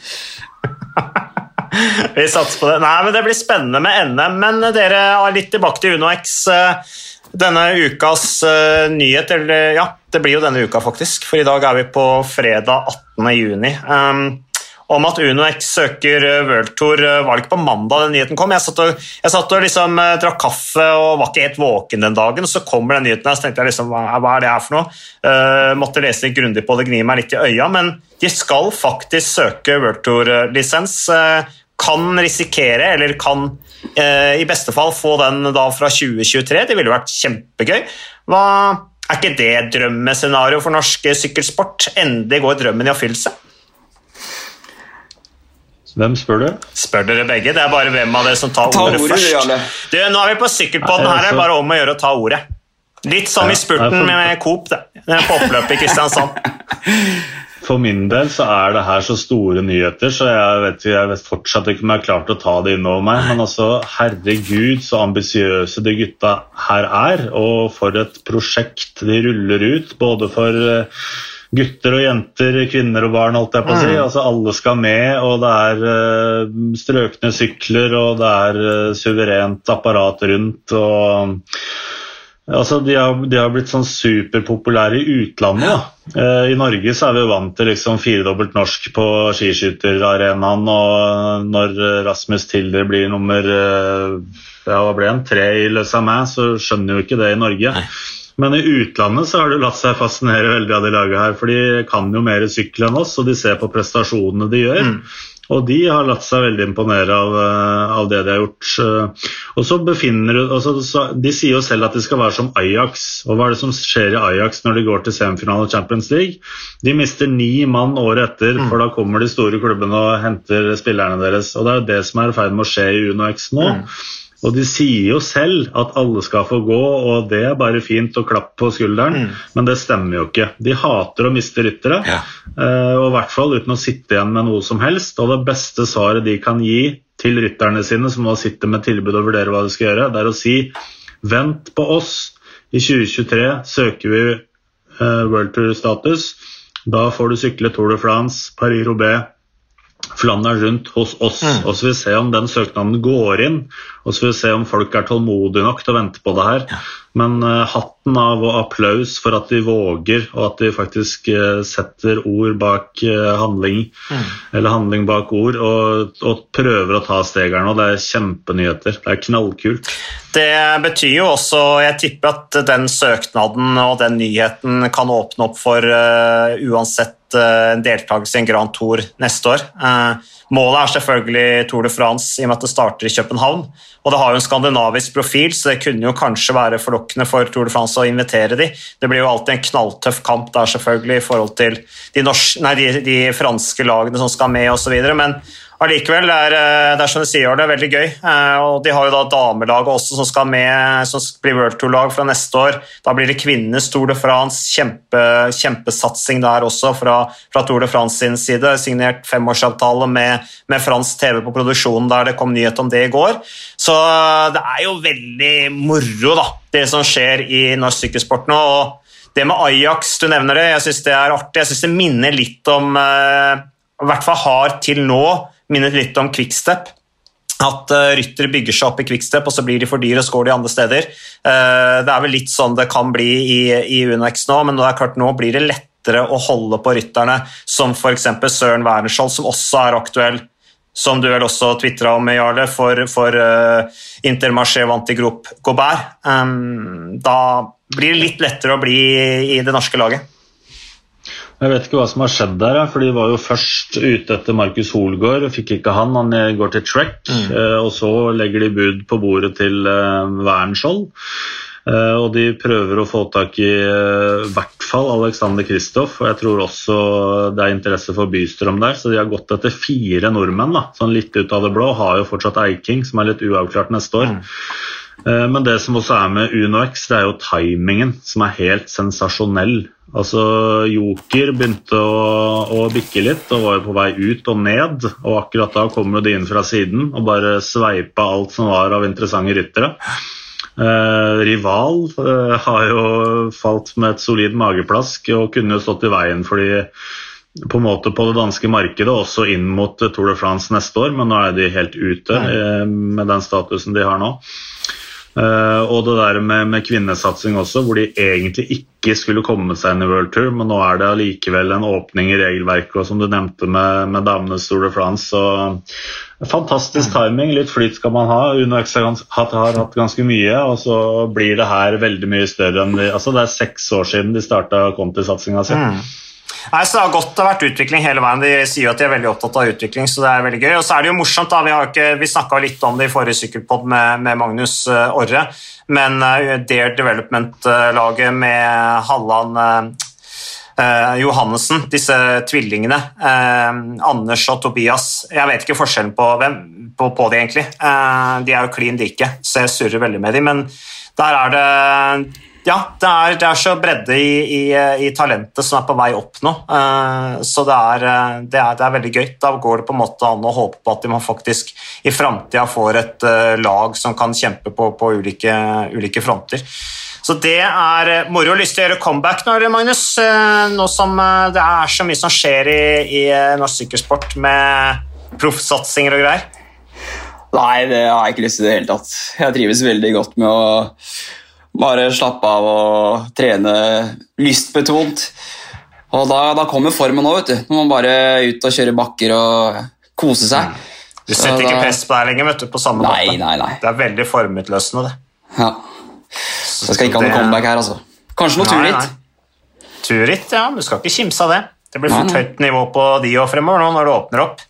Vi satser på det. Nei, men Det blir spennende med NM. Men dere er litt tilbake til UnoX. eh, Denne ukas eh, nyhet eller Ja, det blir jo denne uka, faktisk. For i dag er vi på fredag 18. juni. Um, om at UnoX søker eh, World Tour eh, var det ikke på mandag den nyheten kom. Jeg satt og, jeg satt og liksom eh, drakk kaffe og var ikke helt våken den dagen. Så kommer den nyheten her, så tenkte jeg liksom, hva, hva er det her for noe? Uh, måtte lese litt grundig på det, gni meg litt i øya. Men de skal faktisk søke World Tour-lisens. Eh, kan risikere, eller kan eh, i beste fall få den da fra 2023. Det ville vært kjempegøy. Hva, er ikke det drømmescenario for norsk sykkelsport? Endelig går drømmen i oppfyllelse. Hvem spør du? Spør dere begge. Det er bare hvem av dere som tar Ta ordet, ordet, først. Du, nå er vi på sykkelpodden. Her er det er bare om å gjøre å ta ordet. Litt som i spurten med Coop det. på oppløpet i Kristiansand. For min del så er det her så store nyheter, så jeg vet, jeg vet fortsatt ikke om jeg har klart å ta det innover meg. Men altså, herregud så ambisiøse de gutta her er, og for et prosjekt de ruller ut. Både for eh, gutter og jenter, kvinner og barn, holdt jeg på å si. Altså, alle skal med, og det er eh, strøkne sykler, og det er eh, suverent apparat rundt. og Altså, de, har, de har blitt sånn superpopulære i utlandet. Ja. Eh, I Norge så er vi vant til liksom firedobbelt norsk på skiskytterarenaen. Og når Rasmus Tilder blir nummer eh, ja, hva ble han, tre i Le Samin, så skjønner jo ikke det i Norge. Men i utlandet så har det latt seg fascinere veldig av de lagene her. For de kan jo mer sykkel enn oss, og de ser på prestasjonene de gjør. Og de har latt seg veldig imponere av, eh, av det de har gjort. Eh, Og så befinner altså, De sier jo selv at de skal være som Ajax. Og hva er det som skjer i Ajax når de går til semifinale i Champions League? De mister ni mann året etter, for da kommer de store klubbene og henter spillerne deres. Og det er jo det som er i ferd med å skje i UnoX nå. Og de sier jo selv at alle skal få gå, og det er bare fint å klappe på skulderen, men det stemmer jo ikke. De hater å miste ryttere, Ja. eh, og i hvert fall uten å sitte igjen med noe som helst. Og det beste svaret de kan gi til rytterne sine, som nå sitter med tilbud og vurderer hva de skal gjøre, det er å si vent på oss. I 2023 søker vi eh, World Tour-status. Da får du sykle Tour de France, Paris-Roubais, Flandern rundt hos oss. Og så vil vi se om den søknaden går inn, og så vil vi se om folk er tålmodige nok til å vente på det her. Men uh, hatten av og applaus for at de våger, og at de faktisk eh, setter ord bak handling, handling, eller handling bak ord, og, og prøver å ta stegerne. Og det er kjempenyheter. Det er knallkult. Det betyr jo også, jeg tipper at den søknaden og den nyheten kan åpne opp for uh, uansett en deltakelse i en Grand Tour neste år. Målet er selvfølgelig Tour de France i og med at det starter i København. Og det har jo en skandinavisk profil, så det kunne jo kanskje være forlokkende for Tour de France å invitere de. Det blir jo alltid en knalltøff kamp der selvfølgelig i forhold til de, norske, nei, de, de franske lagene som skal med osv. Men allikevel, det er, eh, det er som du sier, det er veldig gøy. Eh, og De har jo da damelaget også som skal med, som blir World Tour-lag fra neste år. Da blir det kvinnenes Tour de France. Kjempe, kjempesatsing der også fra, fra, Tour de France sin side. Signert femårsavtale med, med fransk TV på produksjonen der det kom nyhet om det i går. Så eh, det er jo veldig moro, da, det som skjer i norsk sykkelsport nå. og det med Ajax, du nevner det, jeg syns det er artig. Jeg syns det minner litt om I hvert fall har til nå minnet litt om Quickstep. At uh, ryttere bygger seg opp i Quickstep, og så blir de for dyre og så går de andre steder. Uh, det er vel litt sånn det kan bli i, i UNX nå, men nå, er klart nå blir det lettere å holde på rytterne, som f.eks. Søren Wernerskjold, som også er aktuell som du vel også tvitra om, Jarle, for, for uh, Intermarché vant i Grop Gobert. Um, da blir det litt lettere å bli i det norske laget. Jeg vet ikke hva som har skjedd der, for de var jo først ute etter Markus Holgaard. Fikk ikke han, han går til Trek. Mm. Eh, og så legger de bud på bordet til eh, Wernskjold. Eh, og de prøver å få tak i i hvert fall Alexander Kristoff, og jeg tror også det er interesse for Bystrøm der. Så de har gått etter fire nordmenn, da, sånn litt ut av det blå. Har jo fortsatt Eiking, som er litt uavklart neste år. Mm. Men det som også er med UnoX, det er jo timingen, som er helt sensasjonell. Altså, Joker begynte å, å, bikke litt og var jo på vei ut og ned. og Akkurat da kom de inn fra siden og bare sveipa alt som var av interessante ryttere. Eh, rival eh, har jo falt med et solid mageplask og kunne jo stått i veien for de på en måte på det danske markedet, også inn mot Tour de France neste år, men nå er de helt ute eh, med den statusen de har nå. Uh, og det der med, med, kvinnesatsing også, hvor de egentlig ikke skulle komme seg inn i World Tour, men nå er det allikevel en åpning i regelverket, og som du nevnte med, med damenes Tour de France. Så fantastisk mm. timing, litt flyt skal man ha. UnoX har, har, hatt ganske mye, og så blir det her veldig mye større enn de Altså det er seks år siden de starta Conti-satsinga si. Mm. Nei, så Det har godt vært utvikling hele veien. De sier jo at de er veldig opptatt av utvikling, så det er veldig gøy. Og så er det jo morsomt, da, Vi, har vi snakka litt om det i forrige sykkelpod med, med, Magnus uh, Orre, men uh, Dare Development-laget med Halland uh, Johannessen, disse tvillingene, Anders og Tobias Jeg vet ikke forskjellen på, hvem, på, på de egentlig. de er jo klin like, så jeg surrer veldig med dem, men der er det ja, det er, det er, så bredde i, i, i, talentet som er på vei opp nå. Uh, så det er, eh, det, er, det er, veldig gøy. Da går det på en måte an å håpe på at man faktisk i framtida får et uh, lag som kan kjempe på, på ulike, ulike, fronter. Så det er moro. Lyst til å gjøre comeback nå, Magnus? Nå som det er så mye som skjer i, i norsk sykkelsport med proffsatsinger og greier. Nei, det har jeg ikke lyst til i det hele tatt. Jeg trives veldig godt med å bare slappe av og trene lystbetont. Og da, da kommer formen òg, vet du. Når man bare ut og kjører bakker og kose seg. Mm. Du setter ikke press på deg lenger vet du, på samme nei, måte. Nei, nei. Det er veldig formutløsende, det. Ja. Så jeg skal ikke ha noe comeback her, altså. Kanskje noe turritt. Turritt, ja. Du skal ikke kimse av det. Det blir fort høyt nivå på de òg fremover nå når det åpner opp.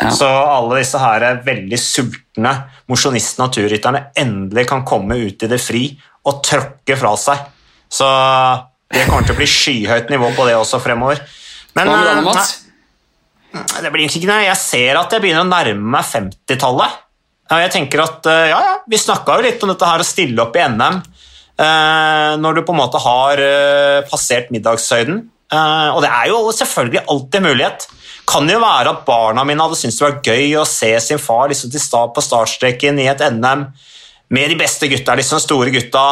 Ja. Så alle disse her er veldig sultne mosjonistene og turrytterne endelig kan komme ut i det fri og tråkke fra seg. Så det kommer til å bli skyhøyt nivå på det også fremover. Men Hva med eh, Mats? Det blir ikke noe. Jeg ser at jeg begynner å nærme meg 50-tallet. Jeg tenker at, eh, ja, ja, Vi snakka jo litt om dette her å stille opp i NM eh, når du på en måte har passert middagshøyden. Og det er jo selvfølgelig alltid mulighet. Kan jo være at barna mine hadde syntes det var gøy å se sin far liksom på startstreken i et NM med de beste gutta, liksom store gutta.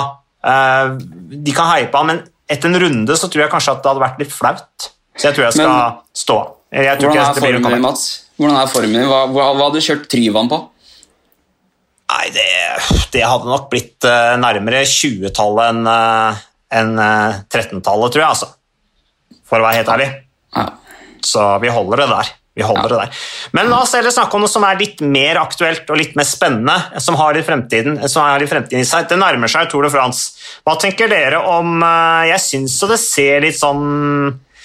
Uh, de kan heie på men etter en runde så tror jeg kanskje at det hadde vært litt flaut. Så jeg tror jeg skal men, stå. Jeg hvordan, er formen, din, Mats? hvordan er formen din? Hva, hva, hva hadde du kjørt Tryvann på? Nei, det, det, hadde nok blitt uh, nærmere 20-tallet enn uh, en, 13-tallet, tror jeg, altså. For å være helt ærlig. Ja. Så vi holder det der. Vi holder det der. Men la oss heller snakke om noe som er litt mer aktuelt og litt mer spennende, som har i fremtiden, som har i fremtiden i seg. Det nærmer seg Tour de France. Hva tenker dere om eh, Jeg syns jo det ser litt sånn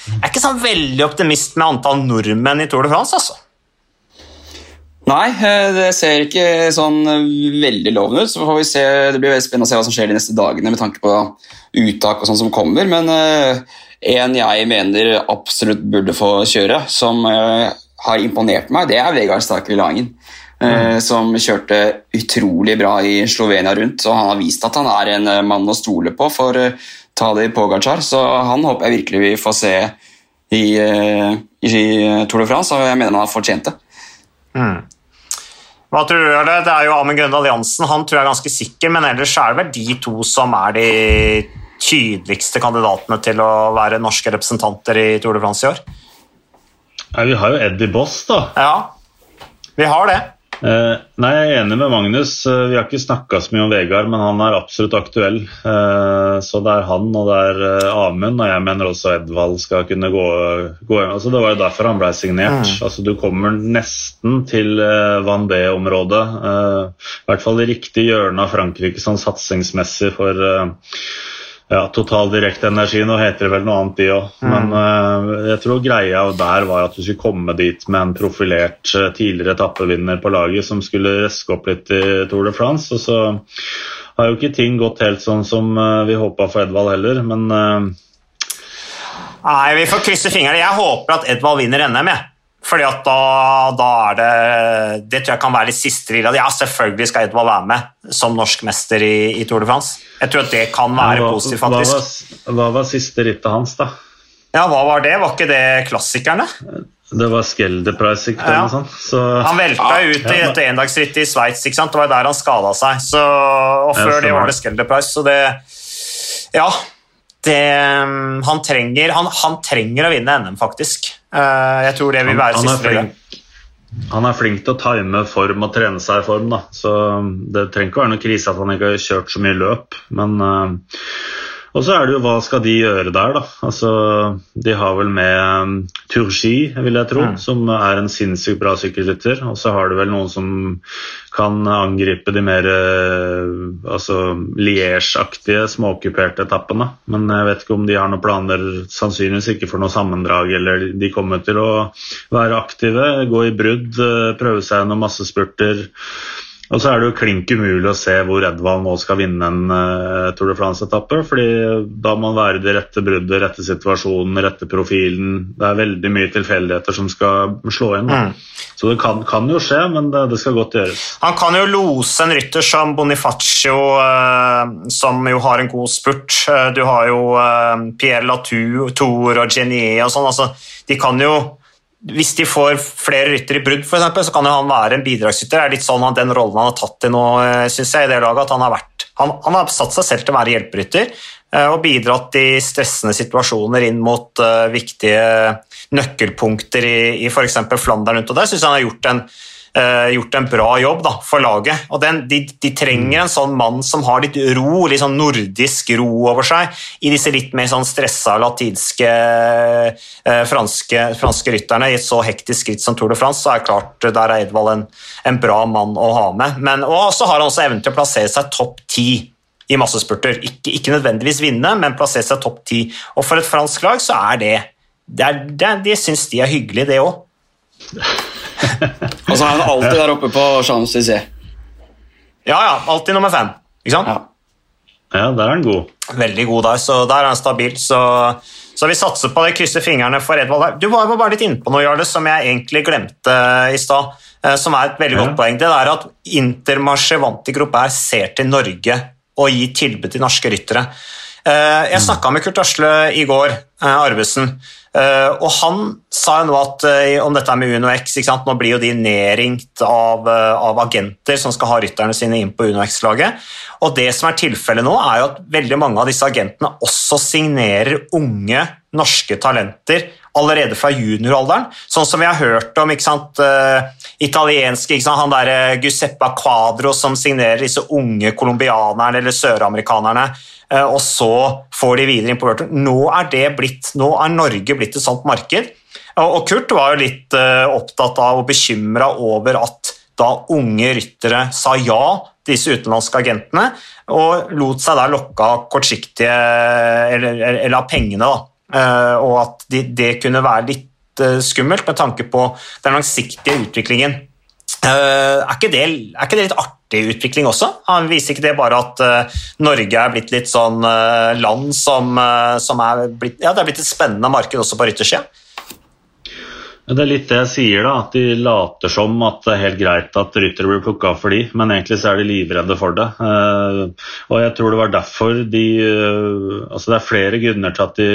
Jeg er ikke sånn veldig optimist med antall nordmenn i Tour de France, altså. Nei, eh, det ser ikke sånn veldig lovende ut. så får vi se, Det blir veldig spennende å se hva som skjer de neste dagene med tanke på uttak og sånn som kommer. Men en jeg mener absolutt burde få kjøre, som har imponert meg, det er Vegard Starkvik Langen. eh, Som kjørte utrolig bra i Slovenia rundt, og han har vist at han er en eh, mann å stole på for uh, Tadej Pogacar. Så han håper jeg virkelig vi får se i, eh, i Tour de France, og jeg mener han har fortjent det. Hva tror du, Jarle? Det er jo Amund Grøndal Jansen, han tror jeg er ganske sikker, men ellers er det vel de to som er de tydeligste kandidatene til å være norske representanter i Tour de France i år. Nei, vi har jo Eddie Boss, da. Ja, vi har det. Eh, nei, Jeg er enig med Magnus. Eh, vi har ikke snakka så mye om Vegard, men han er absolutt aktuell. Eh, så det er han og det er eh, Amund, og jeg mener også Edvald skal kunne gå, gå altså Det var jo derfor han ble signert. Altså Du kommer nesten til eh, B-området. Eh, I hvert fall i riktig hjørne av Frankrike sånn satsingsmessig for ja, Total Direkte Energi, nå heter det vel noe annet de òg. Men uh, jeg tror greia der var at du skulle komme dit med en profilert eh, tidligere etappevinner på laget som skulle reske opp litt i Tour de France. Og så har jo ikke ting gått helt sånn som uh, vi håpa for Edvald heller, men Nei, vi får krysse fingrene. Jeg håper at Edvald vinner NM, jeg. Fordi at da, da er det Det tror jeg kan være litt siste lille. Ja, selvfølgelig skal Edvald være med som norsk mester i, i Tour de France. Jeg tror at det kan være hva, positivt, hva, var, hva var siste rittet hans, da? Ja, hva var det? Var ikke det klassikerne? Det var Skelderpreis, ikke Ja. Så, Han velta Ja, ut i ja. et endagsritt i Sveits, ikke sant? Det var der han skada seg. Så, og før det var det Skelderpreis, så det Ja. Det, han, trenger, han, han trenger å vinne NM, faktisk. Eh, Jeg tror det vil være han, han siste flink, han er flink til å time form og trene seg i form, da. Så det trenger ikke være noe krise at han ikke har kjørt så mye løp, men eh, Og så er det jo hva skal de gjøre der, da? Altså, de har vel med um, Turgi, vil jeg tro, Mm. som er en sinnssykt bra sykkelrytter. Og så har du vel noen som kan angripe de mer eh, altså Liège-aktige, småokkuperte etappene. Men jeg vet ikke om de har noen planer, sannsynligvis ikke for noe sammendrag. Eller de kommer til å være aktive, gå i brudd, eh, prøve seg gjennom massespurter. Og så er det jo klink umulig å se hvor Edvald nå skal vinne en uh, Tour de France-etappe. fordi da må han være i det rette bruddet, rette situasjonen, rette profilen. Det er veldig mye tilfeldigheter som skal slå inn. Mm. Så det kan, kan jo skje, men det, det skal godt gjøres. Han kan jo lose en rytter som Bonifacio, uh, som jo har en god spurt. Uh, Du har jo Pierre Latour, Tour og Genie og sånn. Altså, de kan jo hvis de får flere rytter i brudd, for eksempel, så kan jo han være en bidragsytter. Det er litt sånn at Den rollen han har tatt i nå, syns synes jeg, i det laget, at han har, vært, han, han har satt seg selv til å være hjelperytter eh, og bidratt i stressende situasjoner inn mot eh, viktige nøkkelpunkter i, i f.eks. Flandern rundt. og Der syns jeg han har gjort en, eh, gjort en bra jobb da, for laget. Og den, de, de trenger en sånn mann som har litt ro, litt sånn nordisk ro over seg, i disse litt mer sånn stressa latinske eh, franske, franske rytterne. I et så hektisk skritt som Tour de France, så er klart der er Edvald en, en bra mann å ha med. Men, og så har han også evnen til å plassere seg topp ti i massespurter. Ikke, ikke nødvendigvis vinne, men plassere seg topp ti. Og for et fransk lag så er det det, er, det, De syns de er hyggelig, det òg. Og så er han alltid der oppe på Champs-Élysées. Ja, ja. Alltid nummer fem. Ikke sant? Ja. Ja, der er han god. Veldig god der, så der er han stabil. Så, så vi satser på det, krysser fingrene for Edvald. Du var jo bare litt inne på noe, Jarle, som jeg egentlig glemte i stad, eh, som er et veldig Ja. godt poeng. Det er at Intermarché gruppe Groupe ser til Norge og gir tilbud til norske ryttere. Eh, Jeg snakka med Kurt Asle i går, eh, Arvesen, eh, og han sa jo nå at om dette med UnoX? Nå blir jo de nedringt av, av agenter som skal ha rytterne sine inn på UnoX-laget. Og det som er tilfellet nå, er jo at veldig mange av disse agentene også signerer unge norske talenter allerede fra junioralderen. Sånn som vi har hørt om ikke sant? Eh, italienske? Han der Giuseppe Quadro som signerer disse unge colombianerne eller søramerikanerne, eh, og så får de videre Tour. Nå er det blitt, nå er Norge blitt et sånt marked. Og Kurt var jo litt eh, opptatt av og bekymra over at da unge ryttere sa ja disse utenlandske agentene, og lot seg der lokke av kortsiktige eller, eller, eller av pengene. da. Eh, og at de, det kunne være litt eh, skummelt med tanke på den langsiktige utviklingen. Eh, er, ikke det, er ikke det litt artig utvikling også? Han viser ikke det bare at eh, Norge er blitt litt sånn eh, land som, eh, som er blitt Ja, det er blitt et spennende marked også på ryttersida? Det er litt det jeg sier, da, at de later som at det er helt greit at ryttere blir plukka for de, men egentlig så er de livredde for det. Eh, og jeg tror det var derfor de eh, Altså det er flere grunner til at de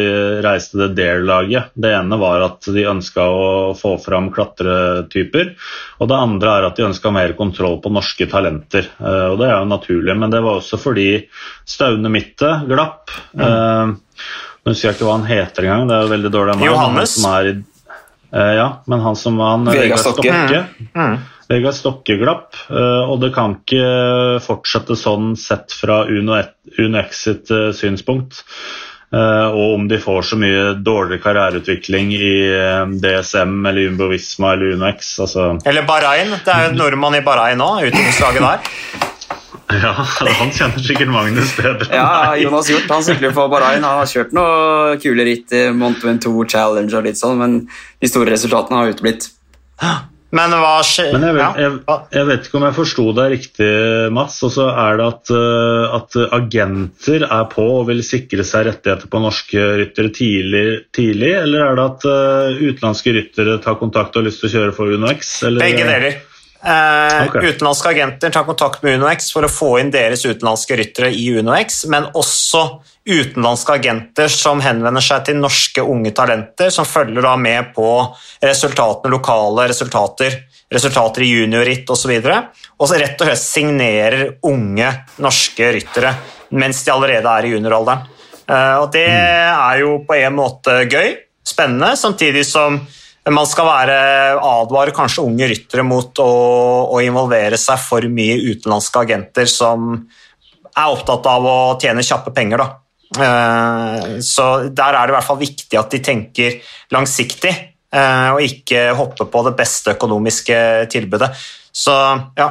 reiste det Dare-laget. Det ene var at de ønska å få fram klatretyper, og det andre er at de ønska mer kontroll på norske talenter. Eh, og det er jo naturlig, men det var også fordi Staune Mitte glapp. Mm. Nå husker jeg ikke hva han heter engang, det er jo veldig dårlig av meg. Johannes? Uh, ja, men han som var han, Vegard Stokke. Stokke. Mm. Vegard Stokke glapp, uh, og det kan ikke fortsette sånn sett fra UnoX sitt uh, synspunkt. og om de får så mye dårligere karriereutvikling i DSM eller Jumbo Visma eller UnoX. Altså. Eller Bahrain. Det er jo en nordmann i Bahrain nå, utviklingslaget der. Ja, han kjenner sikkert Magnus bedre. ja, Jonas Hjort han sykler på Bahrain. Han har kjørt noen kule ritt i Mont Ventoux Challenge og litt sånn, men de store resultatene har uteblitt. Men hva skjer Men jeg vet, jeg, jeg vet, ikke om jeg forsto deg riktig, Mats. Og så er det at, eh, at, agenter er på og vil sikre seg rettigheter på norske ryttere tidlig, tidlig eller er det at uh, utenlandske ryttere tar kontakt og har lyst til å kjøre for UnoX? Begge deler. Eh, okay. Utenlandske agenter tar kontakt med UnoX for å få inn deres utenlandske ryttere i UnoX, men også utenlandske agenter som henvender seg til norske unge talenter, som følger da med på resultatene, lokale resultater, resultater i juniorritt osv., og, så og så rett og slett signerer unge norske ryttere mens de allerede er i junioralderen. Eh, og det er jo på en måte gøy, spennende, samtidig som man skal være, advare kanskje unge ryttere mot å, å, involvere seg for mye utenlandske agenter som er opptatt av å tjene kjappe penger. Da. Eh, så der er det i hvert fall viktig at de tenker langsiktig, eh, og ikke hopper på det beste økonomiske tilbudet. Så ja.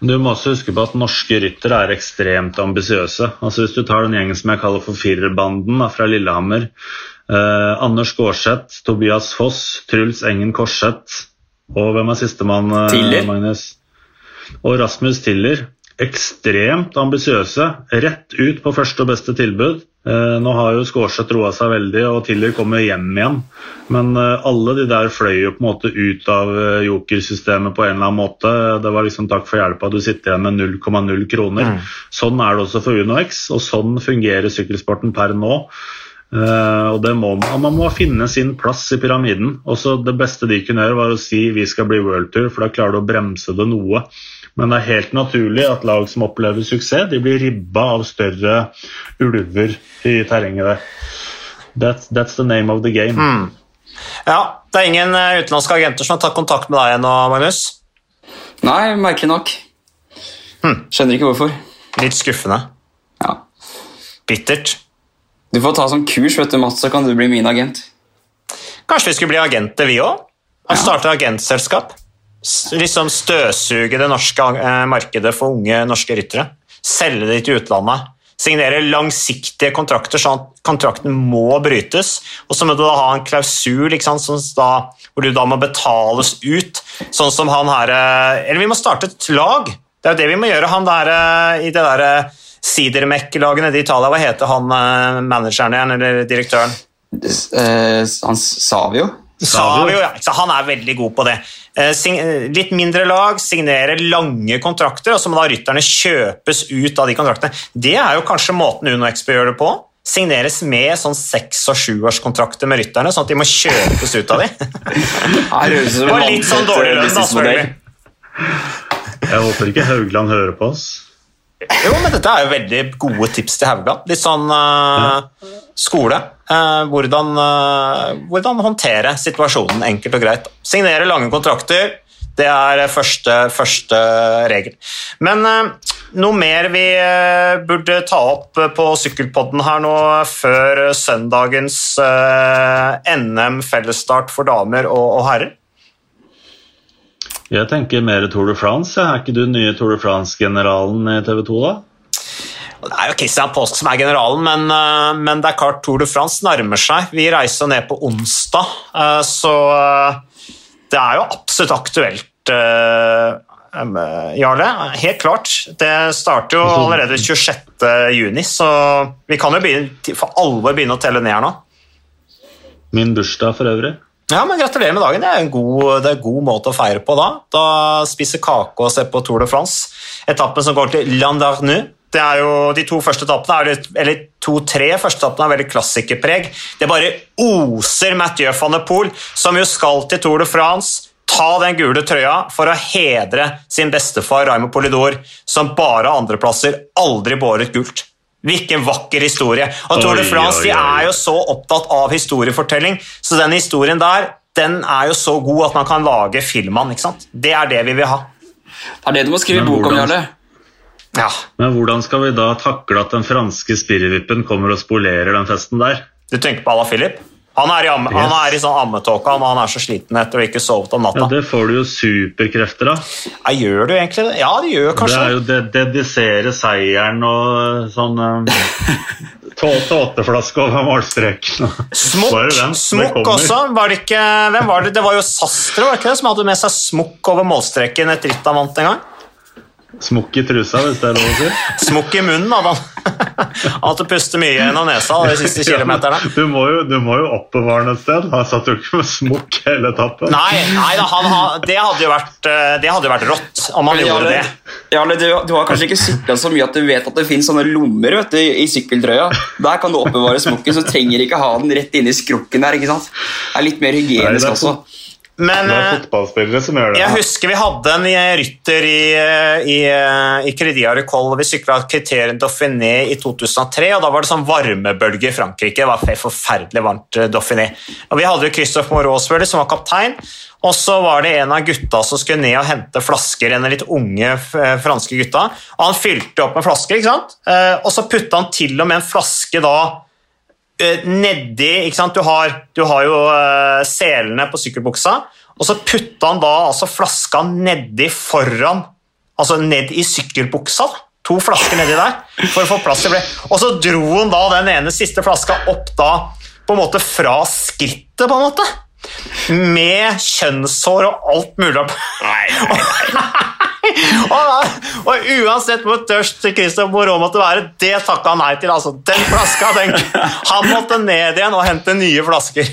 Du må også huske på at norske ryttere er ekstremt ambisiøse. Altså hvis du tar den gjengen som jeg kaller for firerbanden fra Lillehammer, Eh, Anders Gårdseth, Tobias Foss, Truls Engen Korseth og hvem er sistemann, eh, Magnus? Og Rasmus Tiller. Ekstremt ambisiøse. Rett ut på første og beste tilbud. Eh, nå har jo Skårseth roa seg veldig, og Tiller kommer hjem igjen. Men eh, alle de der fløy jo på en måte ut av eh, jokersystemet på en eller annen måte. Det var liksom takk for hjelpa, du sitter igjen med 0,0 kroner. Mm. Sånn er det også for UnoX, og sånn fungerer sykkelsporten per nå. Uh, og det må man, man må finne sin plass i pyramiden. Også Det beste de kunne gjøre, var å si vi skal bli worldtour, for da klarer du å bremse det noe. Men det er helt naturlig at lag som opplever suksess, de blir ribba av større ulver i terrenget der. That's, that's the name of the game. Mm. Ja, det er ingen eh, utenlandske agenter som har tatt kontakt med deg ennå, Magnus? Nei, merkelig nok. Hm. Skjønner ikke hvorfor. Litt skuffende. Ja. Bittert. Du får ta sånn kurs, vet du, Mats, så kan du bli min agent. Kanskje vi skulle bli agenter, vi òg? Ja. Starte agentselskap? Liksom støvsuge det norske eh, markedet for unge norske ryttere. Selge det til utlandet. Signere langsiktige kontrakter, sånn at kontrakten må brytes. Og så må du da ha en klausul da, hvor du da må betales ut, sånn som han her eh, Eller vi må starte et lag. Det er jo det vi må gjøre. Han der, eh, i det derre Sidermec-lagene de Italia. Hva heter han eh, manageren igjen, eller direktøren? Uh, han Savio? Savio, ja. Han er veldig god på det. Uh, litt mindre lag, signerer lange kontrakter, og så må da rytterne kjøpes ut av de kontraktene. Det er jo kanskje måten Uno Expo gjør det på. Signeres med sånn seks- og sjuårskontrakter med rytterne, sånn at de må kjøpes ut av de. og litt sånn dårlig lønn, da, selvfølgelig. Jeg håper ikke Haugland hører på oss. Jo, men dette er jo veldig gode tips til Haugan. Litt sånn uh, skole. Uh, hvordan, uh, hvordan, håndtere situasjonen enkelt og greit. Signere lange kontrakter. Det er første, første regel. Men noe mer vi burde ta opp på sykkelpodden her nå før søndagens NM fellesstart for damer og, og herrer? Jeg tenker mer Tour de France. Er ikke du den nye Tour de France-generalen i TV 2, da? Det er jo Christian Post som er generalen, men, eh, men, det er klart Tour de France nærmer seg. Vi reiser ned på onsdag, eh, så eh, det er jo absolutt aktuelt. Jarle, helt klart. Det starter jo allerede 26.6, så vi kan jo begynne, for alvor begynne å telle ned her nå. Min bursdag for øvrig. Ja, men Gratulerer med dagen. Det er en god, er en god måte å feire på da. Da spise kake og se på Tour de France. Etappen som går til Landarnu. Det er jo, de to første etappene, er eller to-tre første etappene er veldig klassikerpreg. Det bare oser Mathieu van der Poel, som jo skal til Tour de France, ta den gule trøya for å hedre sin bestefar Raymond Polidor, som bare andreplasser, aldri båret gult. Hvilken vakker historie. Og Tour de France de er jo så opptatt av historiefortelling, så den historien der den er jo så god at man kan lage film av den. ikke sant? Det er det vi vil ha. Det er det du må skrive bok om, Jarle. Ja. Men hvordan skal vi da takle at den franske spirrevippen kommer og spolerer den festen der? Du tenker på Ala Philip? Han er i, amme, han er i sånn ammetåke, han, han er så sliten etter å ikke sovet om natta. Ja. Det får du jo superkrefter av. Ja, gjør du egentlig det? Ja, det gjør kanskje Det er jo det dedisere seieren og sånn um, tå- Tåteflaske over målstreken. Smokk, kommer. også. Var det ikke Hvem var det? Det var jo Sastre var det ikke det, som hadde med seg smokk over målstreken et ritt han vant en gang. Smokk i trusa, hvis det er lov å si. Smokk i munnen da. At du puster mye gjennom nesa de siste kilometerne. Du må jo, du må jo oppbevare den et sted. Han satt jo ikke med smokk hele etappen. Nei, nei da, han, det, hadde jo vært, eh, det hadde jo vært rått om han gjorde det. Jarle, du, du har kanskje ikke sykla så mye at du vet at det finnes sånne lommer vet du, i sykkeltrøya. Der kan du oppbevare smokken, så trenger ikke ha den rett inni skrukken der. ikke sant? Det er litt mer hygienisk nei, er også. Men Det er eh, fotballspillere som gjør det. Jeg husker vi hadde en eh, rytter i, eh, i, i Crédit Agricole. Vi sykla Criterion Dauphiné i 2003, og da var det sånn varmebølge i Frankrike. Det var fe- forferdelig varmt Dauphiné. Og vi hadde jo Christophe Moroswell som var kaptein, og så var det en av gutta som skulle ned og hente flasker, en av litt unge franske gutta, og han fylte opp med flasker, ikke sant? Og så putta han til og med en flaske da nedi ikke sant? Du har, du har jo eh, selene på sykkelbuksa, og så putta han da altså flaska nedi foran Altså ned i sykkelbuksa. To flasker nedi der for å få plass til det. Og så dro han da den ene siste flaska opp da på en måte fra skrittet, på en måte. Med kjønnshår og alt mulig. og, og uansett hvor tørst Christoph Moreau måtte være, det takka han nei til. altså. Den flaska, den, Han måtte ned igjen og hente nye flasker.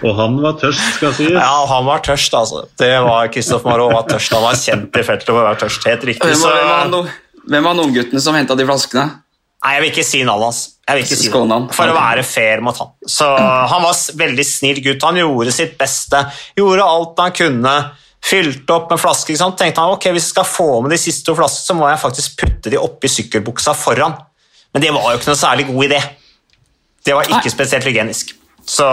Og han var tørst, skal sies. Ja, han var tørst, altså. Det var Christoph Marot var tørst. Han var kjent i feltet for å være tørst. Helt riktig. Hvem Så, var, hvem var, no, hvem var unggutten som henta de flaskene? Nei, jeg vil ikke si navnet hans. Jeg vil ikke si. For å være fair mot han. Så han var veldig snill gutt. Han gjorde sitt beste. Gjorde alt han kunne. Fylte opp med flasker. Tenkte han, ok, Hvis jeg skal få med de siste to flaskene, så må jeg faktisk putte de oppi sykkelbuksa foran. Men det var jo ikke noe særlig god idé. Det var ikke spesielt hygienisk. Så,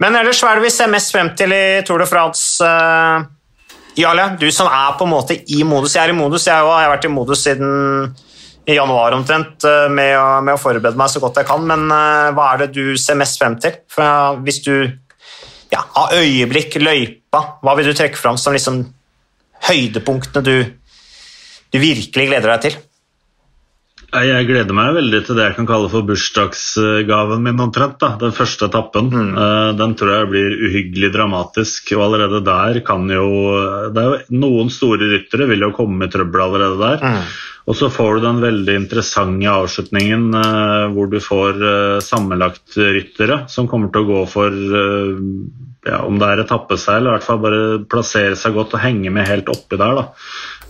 men ellers, hva er det vi ser mest frem til i Tour de France? Uh, Jarle, du som er på en måte i modus. Jeg er i modus, jeg òg. Jeg har vært i modus siden i januar omtrent eh, med å, med å forberede meg så godt jeg kan. Men eh, hva er det du ser mest frem til? For, eh, hvis du ja, av øyeblikk, løypa, hva vil du trekke fram som liksom høydepunktene du, du virkelig gleder deg til? Jeg gleder meg veldig til det jeg kan kalle for bursdagsgaven min omtrent. da, Den første etappen. Mm. Den tror jeg blir uhyggelig dramatisk. og allerede der kan jo det er jo Noen store ryttere vil jo komme i trøbbel allerede der. Og så får du den veldig interessante avslutningen eh, hvor du får sammenlagt sammenlagtryttere som kommer til å gå for eh, ja, om det er etappeseil, eller i hvert fall bare plassere seg godt og henge med helt oppi der. da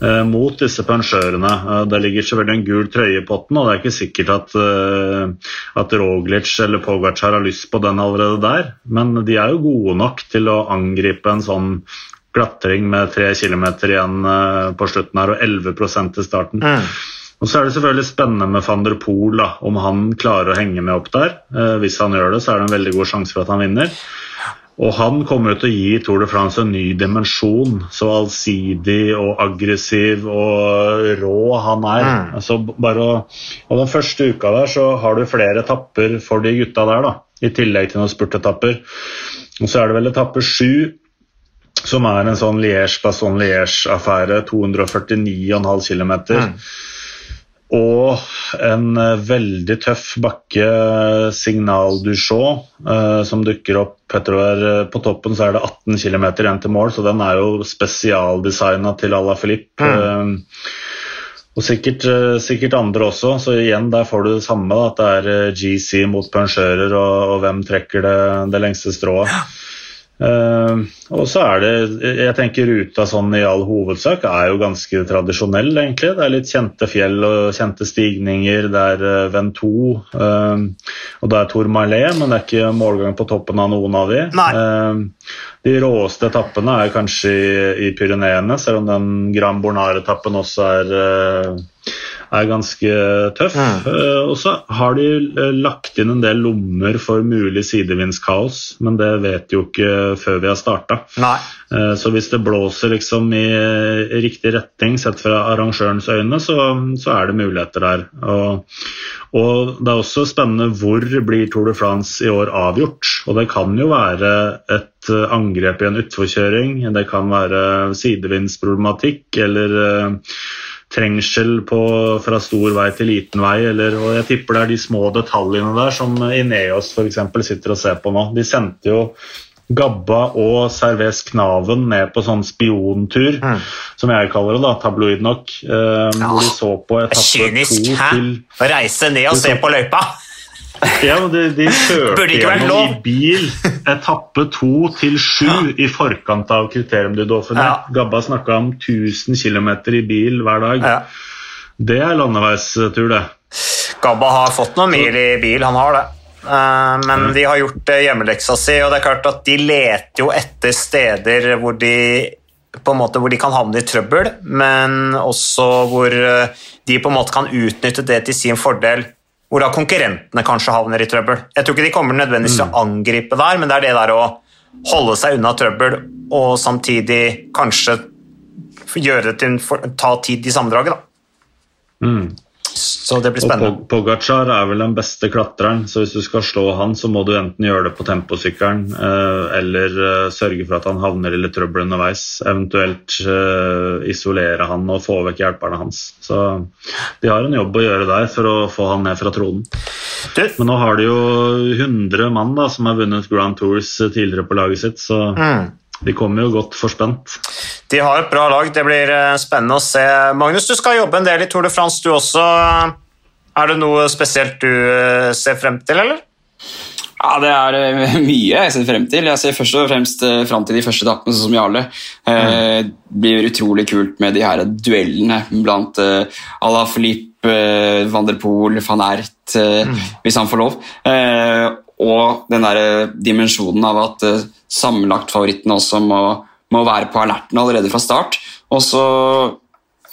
eh, mot disse pensjørene. Eh, Det ligger selvfølgelig en gul trøye i potten, og det er ikke sikkert at, eh, at Roglic eller Pogacar har lyst på den allerede der, men de er jo gode nok til å angripe en sånn klatring med tre kilometer igjen eh, på slutten her og 11% til starten. Og Så er det selvfølgelig spennende med van der Poel, da, om han klarer å henge med opp der. Eh, hvis han gjør det, så er det en veldig god sjanse for at han vinner. Og han kommer til å gi Tour de France en ny dimensjon. Så allsidig og aggressiv og rå han er. Altså bare å, og Den første uka der så har du flere etapper for de gutta der, da, i tillegg til noen spurtetapper. Og så er det vel etappe sju, som er en sånn Liège-Basson-Liège-affære. 249,5 km. Og en eh, veldig tøff bakke, Signal du Champ, eh, som dukker opp. Jeg eh, På toppen så er det 18 km igjen til mål, så den er jo spesialdesigna til Ala Philippe. Eh, og sikkert, sikkert andre også, så igjen der får du det samme. Da, at det er GC mot pensjører, og, og hvem trekker det, det lengste strået. Uh, og så er det Jeg tenker ruta sånn i all hovedsak er jo ganske tradisjonell, egentlig. Det er litt kjente fjell og kjente stigninger. Det er uh, Vento, uh, og det er Tourmalet, men det er ikke målgang på toppen av noen av de. de råeste etappene er kanskje i, i Pyreneene, selv om den Grand Bornard-etappen også er er ganske tøff. Mm. Og så har de uh, lagt inn en del lommer for mulig sidevindskaos, men det vet de jo ikke før vi har starta. Uh, så hvis det blåser liksom i, i, riktig retning sett fra arrangørens øyne, så, så er det muligheter der. Og, og, det er også spennende hvor blir Tour de France i år avgjort. Og det kan jo være et angrep i en utforkjøring, det kan være sidevindsproblematikk eller trengsel på, fra stor vei til liten vei. Eller, og jeg tipper det er de små detaljene der som Ineos f.eks. sitter og ser på nå. De sendte jo Gabba og Cervez Knaven ned på sånn spiontur, mm. som jeg kaller det, da, tabloid nok. Eh, ja. Hvor de så på etappe to til Å reise ned og se på løypa! Ja, men De, de kjørte gjennom i bil etappe to til sju ja. i forkant av kriterium du Dauphiné. Ja. Gabba snakka om 1000 km i bil hver dag. Ja. Det er landeveistur, det. Gabba har fått noen mil i bil, han har det. Eh, men de har gjort hjemmeleksa si, og det er klart at de leter jo etter steder hvor de på en måte hvor de kan havne i trøbbel, men også hvor eh, de på en måte kan utnytte det til sin fordel hvor da konkurrentene kanskje havner i trøbbel. Jeg tror ikke de kommer nødvendigvis til å mm. angripe der, men det er det der å holde seg unna trøbbel og samtidig kanskje gjøre det til en, ta tid i sammendraget. Da. Mm. Så det blir spennende. Og Pogacar er vel den beste klatreren, så hvis du skal slå han, så må du enten gjøre det på temposykkelen eh, eller eh, sørge for at han havner i litt trøbbel underveis. Eventuelt eh, isolere han og få vekk hjelperne hans. Så de har en jobb å gjøre der for å få han ned fra tronen. Men nå har de jo 100 mann da, som har vunnet Grand Tours tidligere på laget sitt, så mm. De kommer jo godt forspent. De har et bra lag. Det blir eh, spennende å se. Magnus, du skal jobbe en del i Tour de France, du også. Er det noe spesielt du eh, ser frem til, eller? Ja, Det er eh, mye jeg ser frem til. Jeg ser først og fremst frem til de første etappene, sånn som Jarle. Mm. Det blir utrolig kult med de her duellene blant Ala Philippe, van der Poel, van Ert, mm. hvis han får lov. Og den der dimensjonen av at sammenlagtfavorittene også må, må, være på alerten allerede fra start. Og så,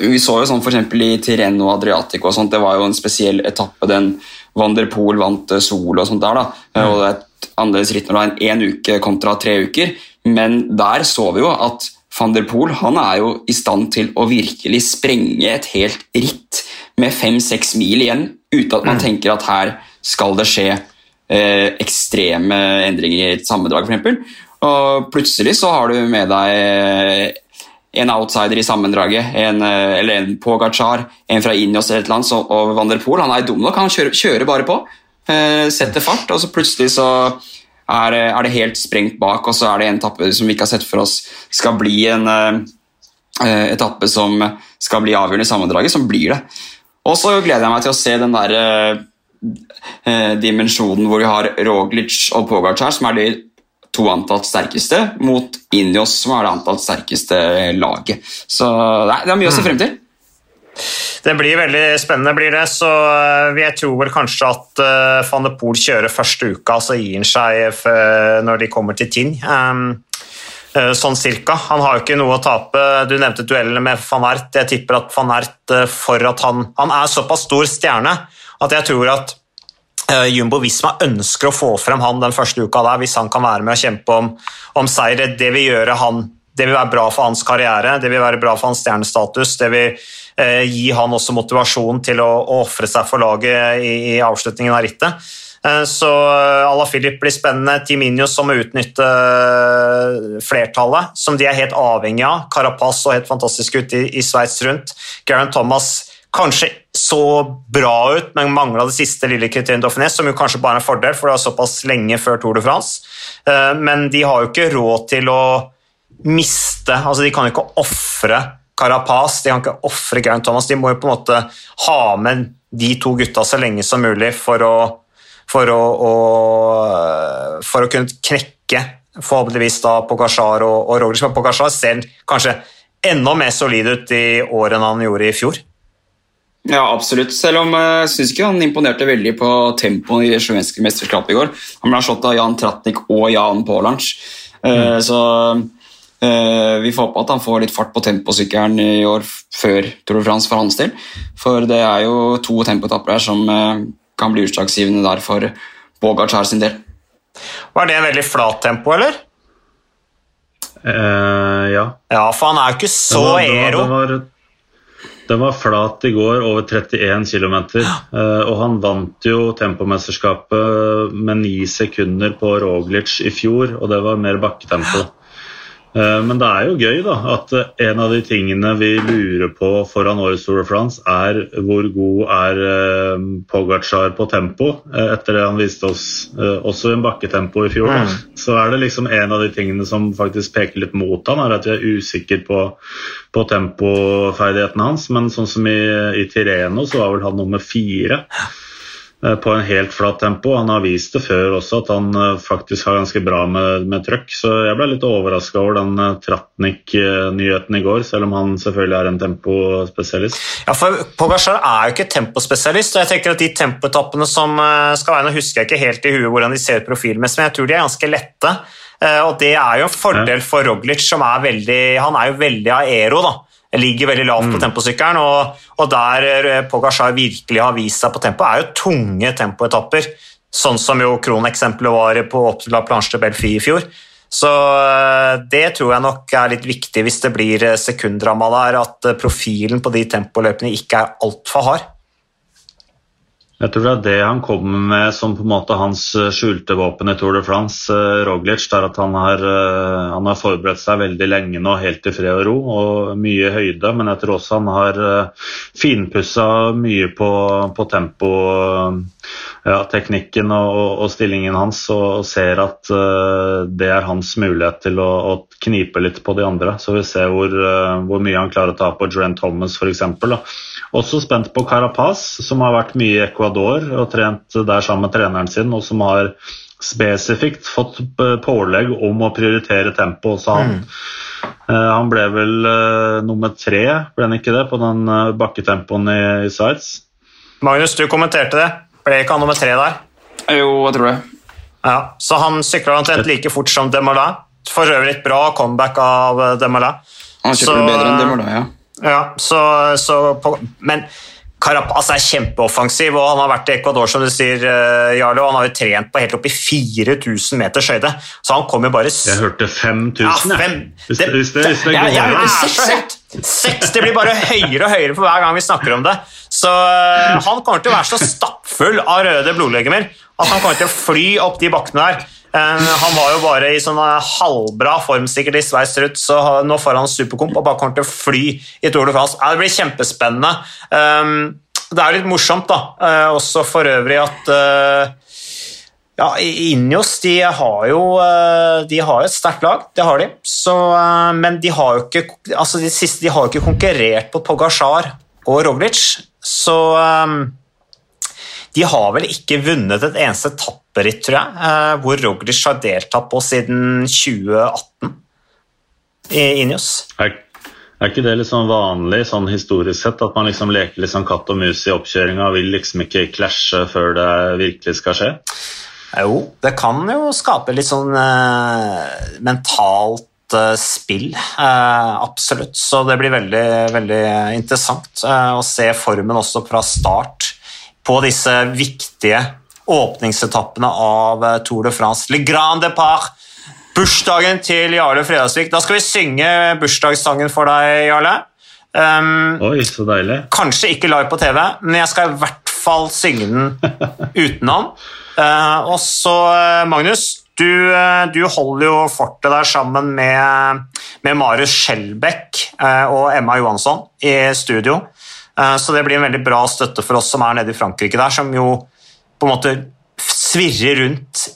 Vi så jo sånn f.eks. i Tireno Adriatico, og sånt, det var jo en spesiell etappe den Van der Poel vant eh, solo og sånt der. da, mm. og det er et annerledes ritt når det er en uke kontra tre uker, men der så vi jo at van der Poel han er jo i stand til å virkelig sprenge et helt ritt med fem-seks mil igjen, uten at man mm. tenker at her skal det skje eh, ekstreme endringer i et sammendrag, f.eks. Og plutselig så har du med deg en outsider i sammendraget, en, eh, eller en på Gachar, en fra Injos eller et eller annet, og Van der han er dum nok, han kjører, kjører bare på. Eh, setter fart, og så plutselig så er, er, det helt sprengt bak, og så er det en etappe som vi ikke har sett for oss skal bli en eh, etappe som skal bli avgjørende i sammendraget, som blir det. Og så gleder jeg meg til å se den der uh, dimensjonen hvor vi har Roglic og Pogacar, som er de to antatt sterkeste, mot Injos, som er det antatt sterkeste laget. Så nei, det er mye å se frem til. Det blir veldig spennende, blir det. Så eh, jeg tror vel kanskje at uh, van de Poel kjører første uka, så gir han seg når de kommer til Tinn. Um, uh, sånn cirka. Han har jo ikke noe å tape. Du nevnte duellene med van Ert. Jeg tipper at van Ert, for at han, han er såpass stor stjerne, at jeg tror at Eh, Jumbo Visma ønsker å få frem han den første uka der, hvis han kan være med og kjempe om, om seier. Det vil, gjøre han, det vil være bra for hans karriere, det vil være bra for hans stjernestatus. Det vil eh, gi han også motivasjon til å, å ofre seg for laget i, i avslutningen av rittet. Eh, så eh, Ala Filip blir spennende. Team Injos som må utnytte flertallet, som de er helt avhengig av. Carapaz så helt fantastisk ut i, i Sveits rundt. Garen Thomas kanskje så bra ut, men mangla det siste lille kriteriet Dauphiné, som jo kanskje bare er en fordel, for det var såpass lenge før Tour de France. Eh, men de har jo ikke råd til å miste altså De kan jo ikke ofre Carapaz, de kan ikke ofre Grand Thomas. De må jo på en måte ha med de to gutta så lenge som mulig for å, for å, å, for å kunne knekke forhåpentligvis da Pogasjar og, og Roglic. Men Pogasjar ser kanskje enda mer solid ut i året enn han gjorde i fjor. Ja, absolutt. Selv om jeg uh, syns ikke han imponerte veldig på tempoet i det svenske mesterskapet i går. Han ble slått av Jan Tratnik og Jan Pålanch. Uh, mm. Så uh, vi får håpe at han får litt fart på temposykkelen i år før Tour de France for hans del. For det er jo to tempoetapper her som kan bli utslagsgivende der for Bogacar sin del. Var det en veldig flat tempo, eller? Uh, ja. Ja, for han er jo ikke så det var, ero. Det var, den var flat i går, over 31 km. Uh, og han vant jo tempomesterskapet med ni sekunder på Roglic i fjor, og det var mer bakketempo. Eh, men det er jo gøy da, at en av de tingene vi lurer på foran årets Tour de France, er hvor god er eh, Pogacar på tempo, eh, etter det han viste oss også i en bakketempo i fjor. Mm. Så er det liksom en av de tingene som faktisk peker litt mot han, er at vi er usikre på, på tempoferdighetene hans. Men sånn som i, i Tireno, så var vel han nummer fire. Eh, på en helt flatt tempo. Han har vist det før også, at han eh, faktisk har ganske bra med, med trøkk. Så jeg ble litt overraska over den eh, Tratnik-nyheten i går, selv om han selvfølgelig er en tempospesialist. Ja, for Pogasjar er jo ikke tempospesialist, og jeg tenker at de tempoetappene som skal være Nå husker jeg ikke helt i huet hvordan de ser profilmessig, men jeg tror de er ganske lette. Og det er jo en fordel for Roglic, som er veldig Han er jo veldig aero, da ligger veldig lavt på mm. temposykkelen. Og, og, der eh, Pogasjar virkelig har vist seg på tempo, er jo tunge tempoetapper. Sånn som jo kroneksempelet var på La Planche de Belfi i fjor. Så eh, det tror jeg nok er litt viktig hvis det blir eh, sekunddrama der, at profilen på de tempoløpene ikke er altfor hard. Jeg tror det er det han kommer med som på en måte hans eh, skjulte våpen i Tour de France. Eh, Roglic, der at han har, eh, han har, forberedt seg veldig lenge nå, helt i fred og ro, og mye høyde. Men jeg tror også han har finpussa mye på, på tempo, ja, teknikken og, og, stillingen hans, og, ser at det er hans mulighet til å, å, knipe litt på de andre. Så vi ser hvor, hvor mye han klarer å ta på Dren Thomas f.eks. Også spent på Carapaz, som har vært mye i Ecuador og trent der sammen med treneren sin, og som har spesifikt fått pålegg om å prioritere tempo. Så han, mm. uh, han ble vel uh, nummer tre, ble han ikke det, på den uh, bakketempoen i, i Sides? Magnus, du kommenterte det. Ble ikke han nummer tre der? Jo, jeg tror det. Ja, Så han sykla omtrent like fort som Demolay. For øvrig et bra comeback av Demolay. Han sykler bedre enn Demolay, ja. Ja, så, så på, men Carapaz er kjempeoffensiv, og han har vært i Ecuador som du sier, uh, Jarle, og han har jo trent på helt opp i 4000 meters høyde. Så han kom jo bare Jeg hørte 5000, ja, fem, hvis, det, hvis, det, hvis det, jeg, jeg hørte 6, 6, Det blir bare høyere og høyere for hver gang vi snakker om det. Så uh, han kommer til å være så stappfull av røde blodlegemer at han kommer til å fly opp de bakkene der. Eh, han var jo bare i sånn eh, halvbra form sikkert i Sveits Ruth, så nå får han superkomp og bare kommer til å fly i Tour de France. det blir kjempespennende. Eh, det er litt morsomt, da, også for øvrig at ja, Injos de har jo de har et sterkt lag, det har de. Så, men de har jo ikke altså de siste, de har ikke konkurrert på Pogasjar og Roglic, så de har vel ikke vunnet et eneste tapperitt, tror jeg, eh, hvor Roglic har deltatt på siden 2018 i Inios. Er, er ikke det litt sånn vanlig sånn historisk sett, at man liksom leker litt sånn katt og mus i oppkjøringa og vil liksom ikke klasje før det virkelig skal skje? Jo, det kan jo skape litt sånn eh, mentalt uh, spill. Eh, absolutt. Så det blir veldig, veldig interessant å se formen også fra start på disse viktige åpningsetappene av eh, Tour de France. Le Grand Depart, bursdagen til Jarle Fredagsvik. Da skal vi synge bursdagssangen for deg, Jarle. Um, Oi, så deilig. Kanskje ikke live på TV, men jeg skal i hvert fall synge den utenom. Uh, og så, uh, Magnus, du, du, holder jo fortet der sammen med, med Marius Skjelbæk og Emma Johansson i studio. Eh, så det blir en veldig bra støtte for oss som er nede i Frankrike der, som jo på en måte svirrer rundt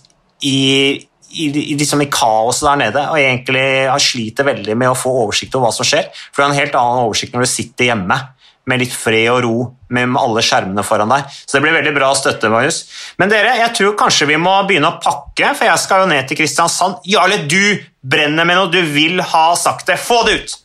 i, i, liksom i kaoset der nede og egentlig sliter veldig med å få oversikt over hva som skjer. For du har en helt annen oversikt når du sitter hjemme med litt fred og ro med alle skjermene foran deg. Så det blir veldig bra støtte, Marius. Men dere, jeg tror kanskje vi må begynne å pakke, for jeg skal jo ned til Kristiansand. Jarle, du brenner med noe, du vil ha sagt det. Få det ut!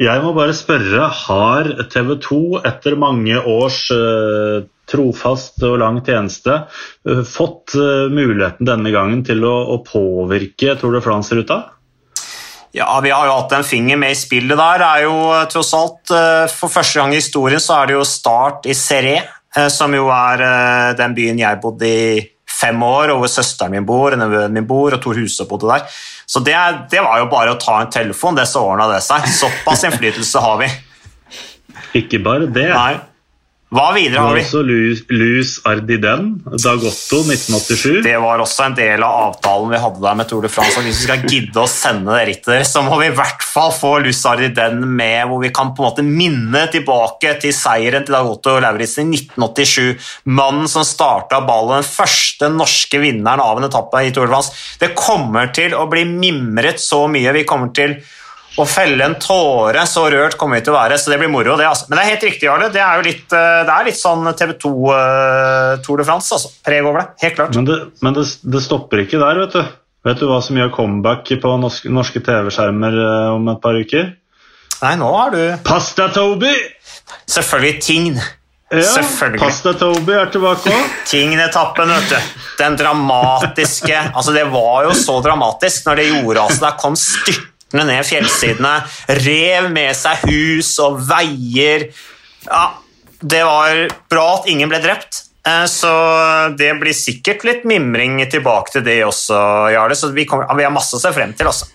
Jeg må bare spørre, har TV 2 etter mange års uh, trofast og lang tjeneste uh, fått uh, muligheten denne gangen til å, påvirke Tour de France-ruta? Ja, vi har jo hatt en finger med i spillet der. Det er jo tross alt For første gang i historien så er det jo start i Serré, som jo er den byen jeg bodde i fem år, og hvor søsteren min bor, nevøen min bor, og Tor Huse bodde der. Så det, det, var jo bare å ta en telefon, det så ordna det seg. Såpass innflytelse har vi. Ikke bare det. Nei. Hva videre har vi? Også Luz Ardiden, Dagotto 1987. Det var også en del av avtalen vi hadde der med Tour de France. Hvis vi skal gidde å sende det rittet, så må vi i hvert fall få Luz Ardiden med, hvor vi kan på en måte minne tilbake til seieren til Dagotto Lauritzen i 1987. Mannen som starta ballen, den første norske vinneren av en etappe i Tour de France. Det kommer til å bli mimret så mye. Vi kommer til å felle en tåre. Så rørt kommer vi til å være, så det blir moro. det altså. Men det er helt riktig, Jarle. Det er jo litt, eh, det er litt sånn TV 2 uh, eh, Tour de France. altså. Preg over det. Helt klart. Men, det, men det, det, stopper ikke der, vet du. Vet du hva som gjør comeback på norske, norske TV-skjermer uh, om et par uker? Nei, nå har du Pasta-Toby! Selvfølgelig Tign. Ja, Pasta-Toby er tilbake òg. Tign-etappen, vet du. Den dramatiske Altså, det var jo så dramatisk når det gjorde altså, der kom styrtende ned fjellsidene, rev med seg hus og veier. Ja, det var bra at ingen ble drept. Eh, så det blir sikkert litt mimring tilbake til det også, Jarle. Så vi, kommer, vi har masse å se frem til. også.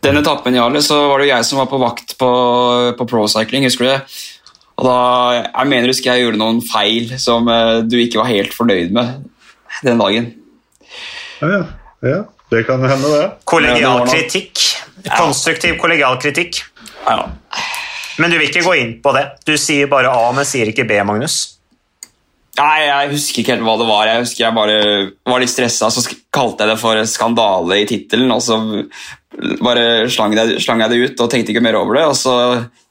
Den etappen, Jarle, så var det jo jeg som var på vakt på, på procycling, husker du det? Og da, Jeg mener husker jeg gjorde noen feil som uh, du ikke var helt fornøyd med den dagen. Ja, ja. ja. Det kan hende, det. Kollegial kritikk. Konstruktiv kollegial kritikk. Ja. Men du vil ikke gå inn på det? Du sier bare A, men sier ikke B, Magnus? Nei, jeg husker ikke helt hva det var. Jeg husker jeg bare var litt stressa, så kalte jeg det for skandale i tittelen. Og så bare slang jeg, slang jeg, det ut og tenkte ikke mer over det. Og så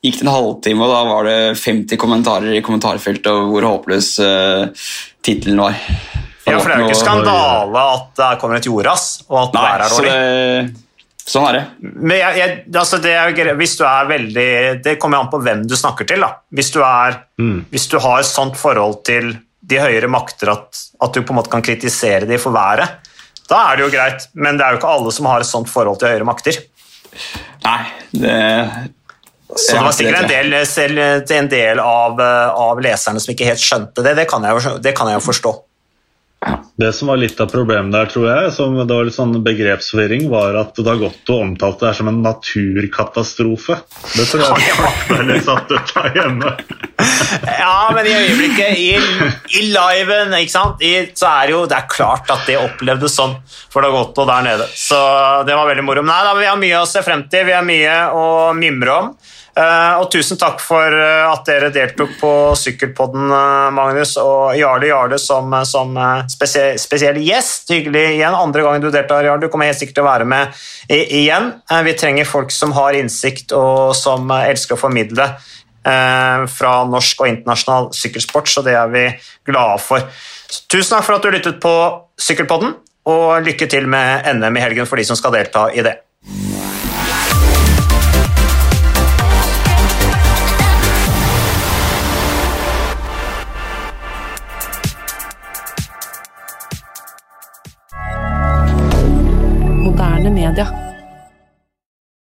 gikk det en halvtime, og da var det 50 kommentarer i kommentarfeltet over hvor håpløs uh, tittelen var. Ja, for det er jo ikke skandale at det kommer et jordras, og at været er dårlig. Sånn er det. Men jeg, jeg, altså det er, hvis du er veldig Det kommer an på hvem du snakker til. da. Hvis du, er, mm. hvis du har et sånt forhold til de høyere makter at, at, du på en måte kan kritisere dem for været, da er det jo greit. Men det er jo ikke alle som har et sånt forhold til høyere makter. Nei, det... Så det var sikkert en del, selv, en del av, av, leserne som ikke helt skjønte det. Det kan jeg jo, det kan jeg jo forstå. Det som var litt av problemet der, tror jeg, som det var litt sånn begrepsforvirring, var at Dagotto omtalte det som en naturkatastrofe. Det tror jeg ble litt satt ut av hjemme. ja, men i øyeblikket, i, i liven, ikke sant? I, så er det jo det er klart at det opplevdes sånn for Dagotto der nede. Så det var veldig moro. Nei da, vi har mye å se frem til, vi har mye å mimre om. Eh, og tusen takk for eh, at dere deltok på Sykkelpodden, eh, Magnus, og Jarle Jarle som, som spesiell, spesiell, gjest. Hyggelig igjen. Andre gangen du deltar, Jarle. Du kommer helt sikkert til å være med igjen. Vi trenger folk som har innsikt og som elsker å formidle fra norsk og internasjonal sykkelsport, så det er vi glade for. Så tusen takk for at du lyttet på Sykkelpodden, og lykke til med NM i helgen for de som skal delta i det. Media.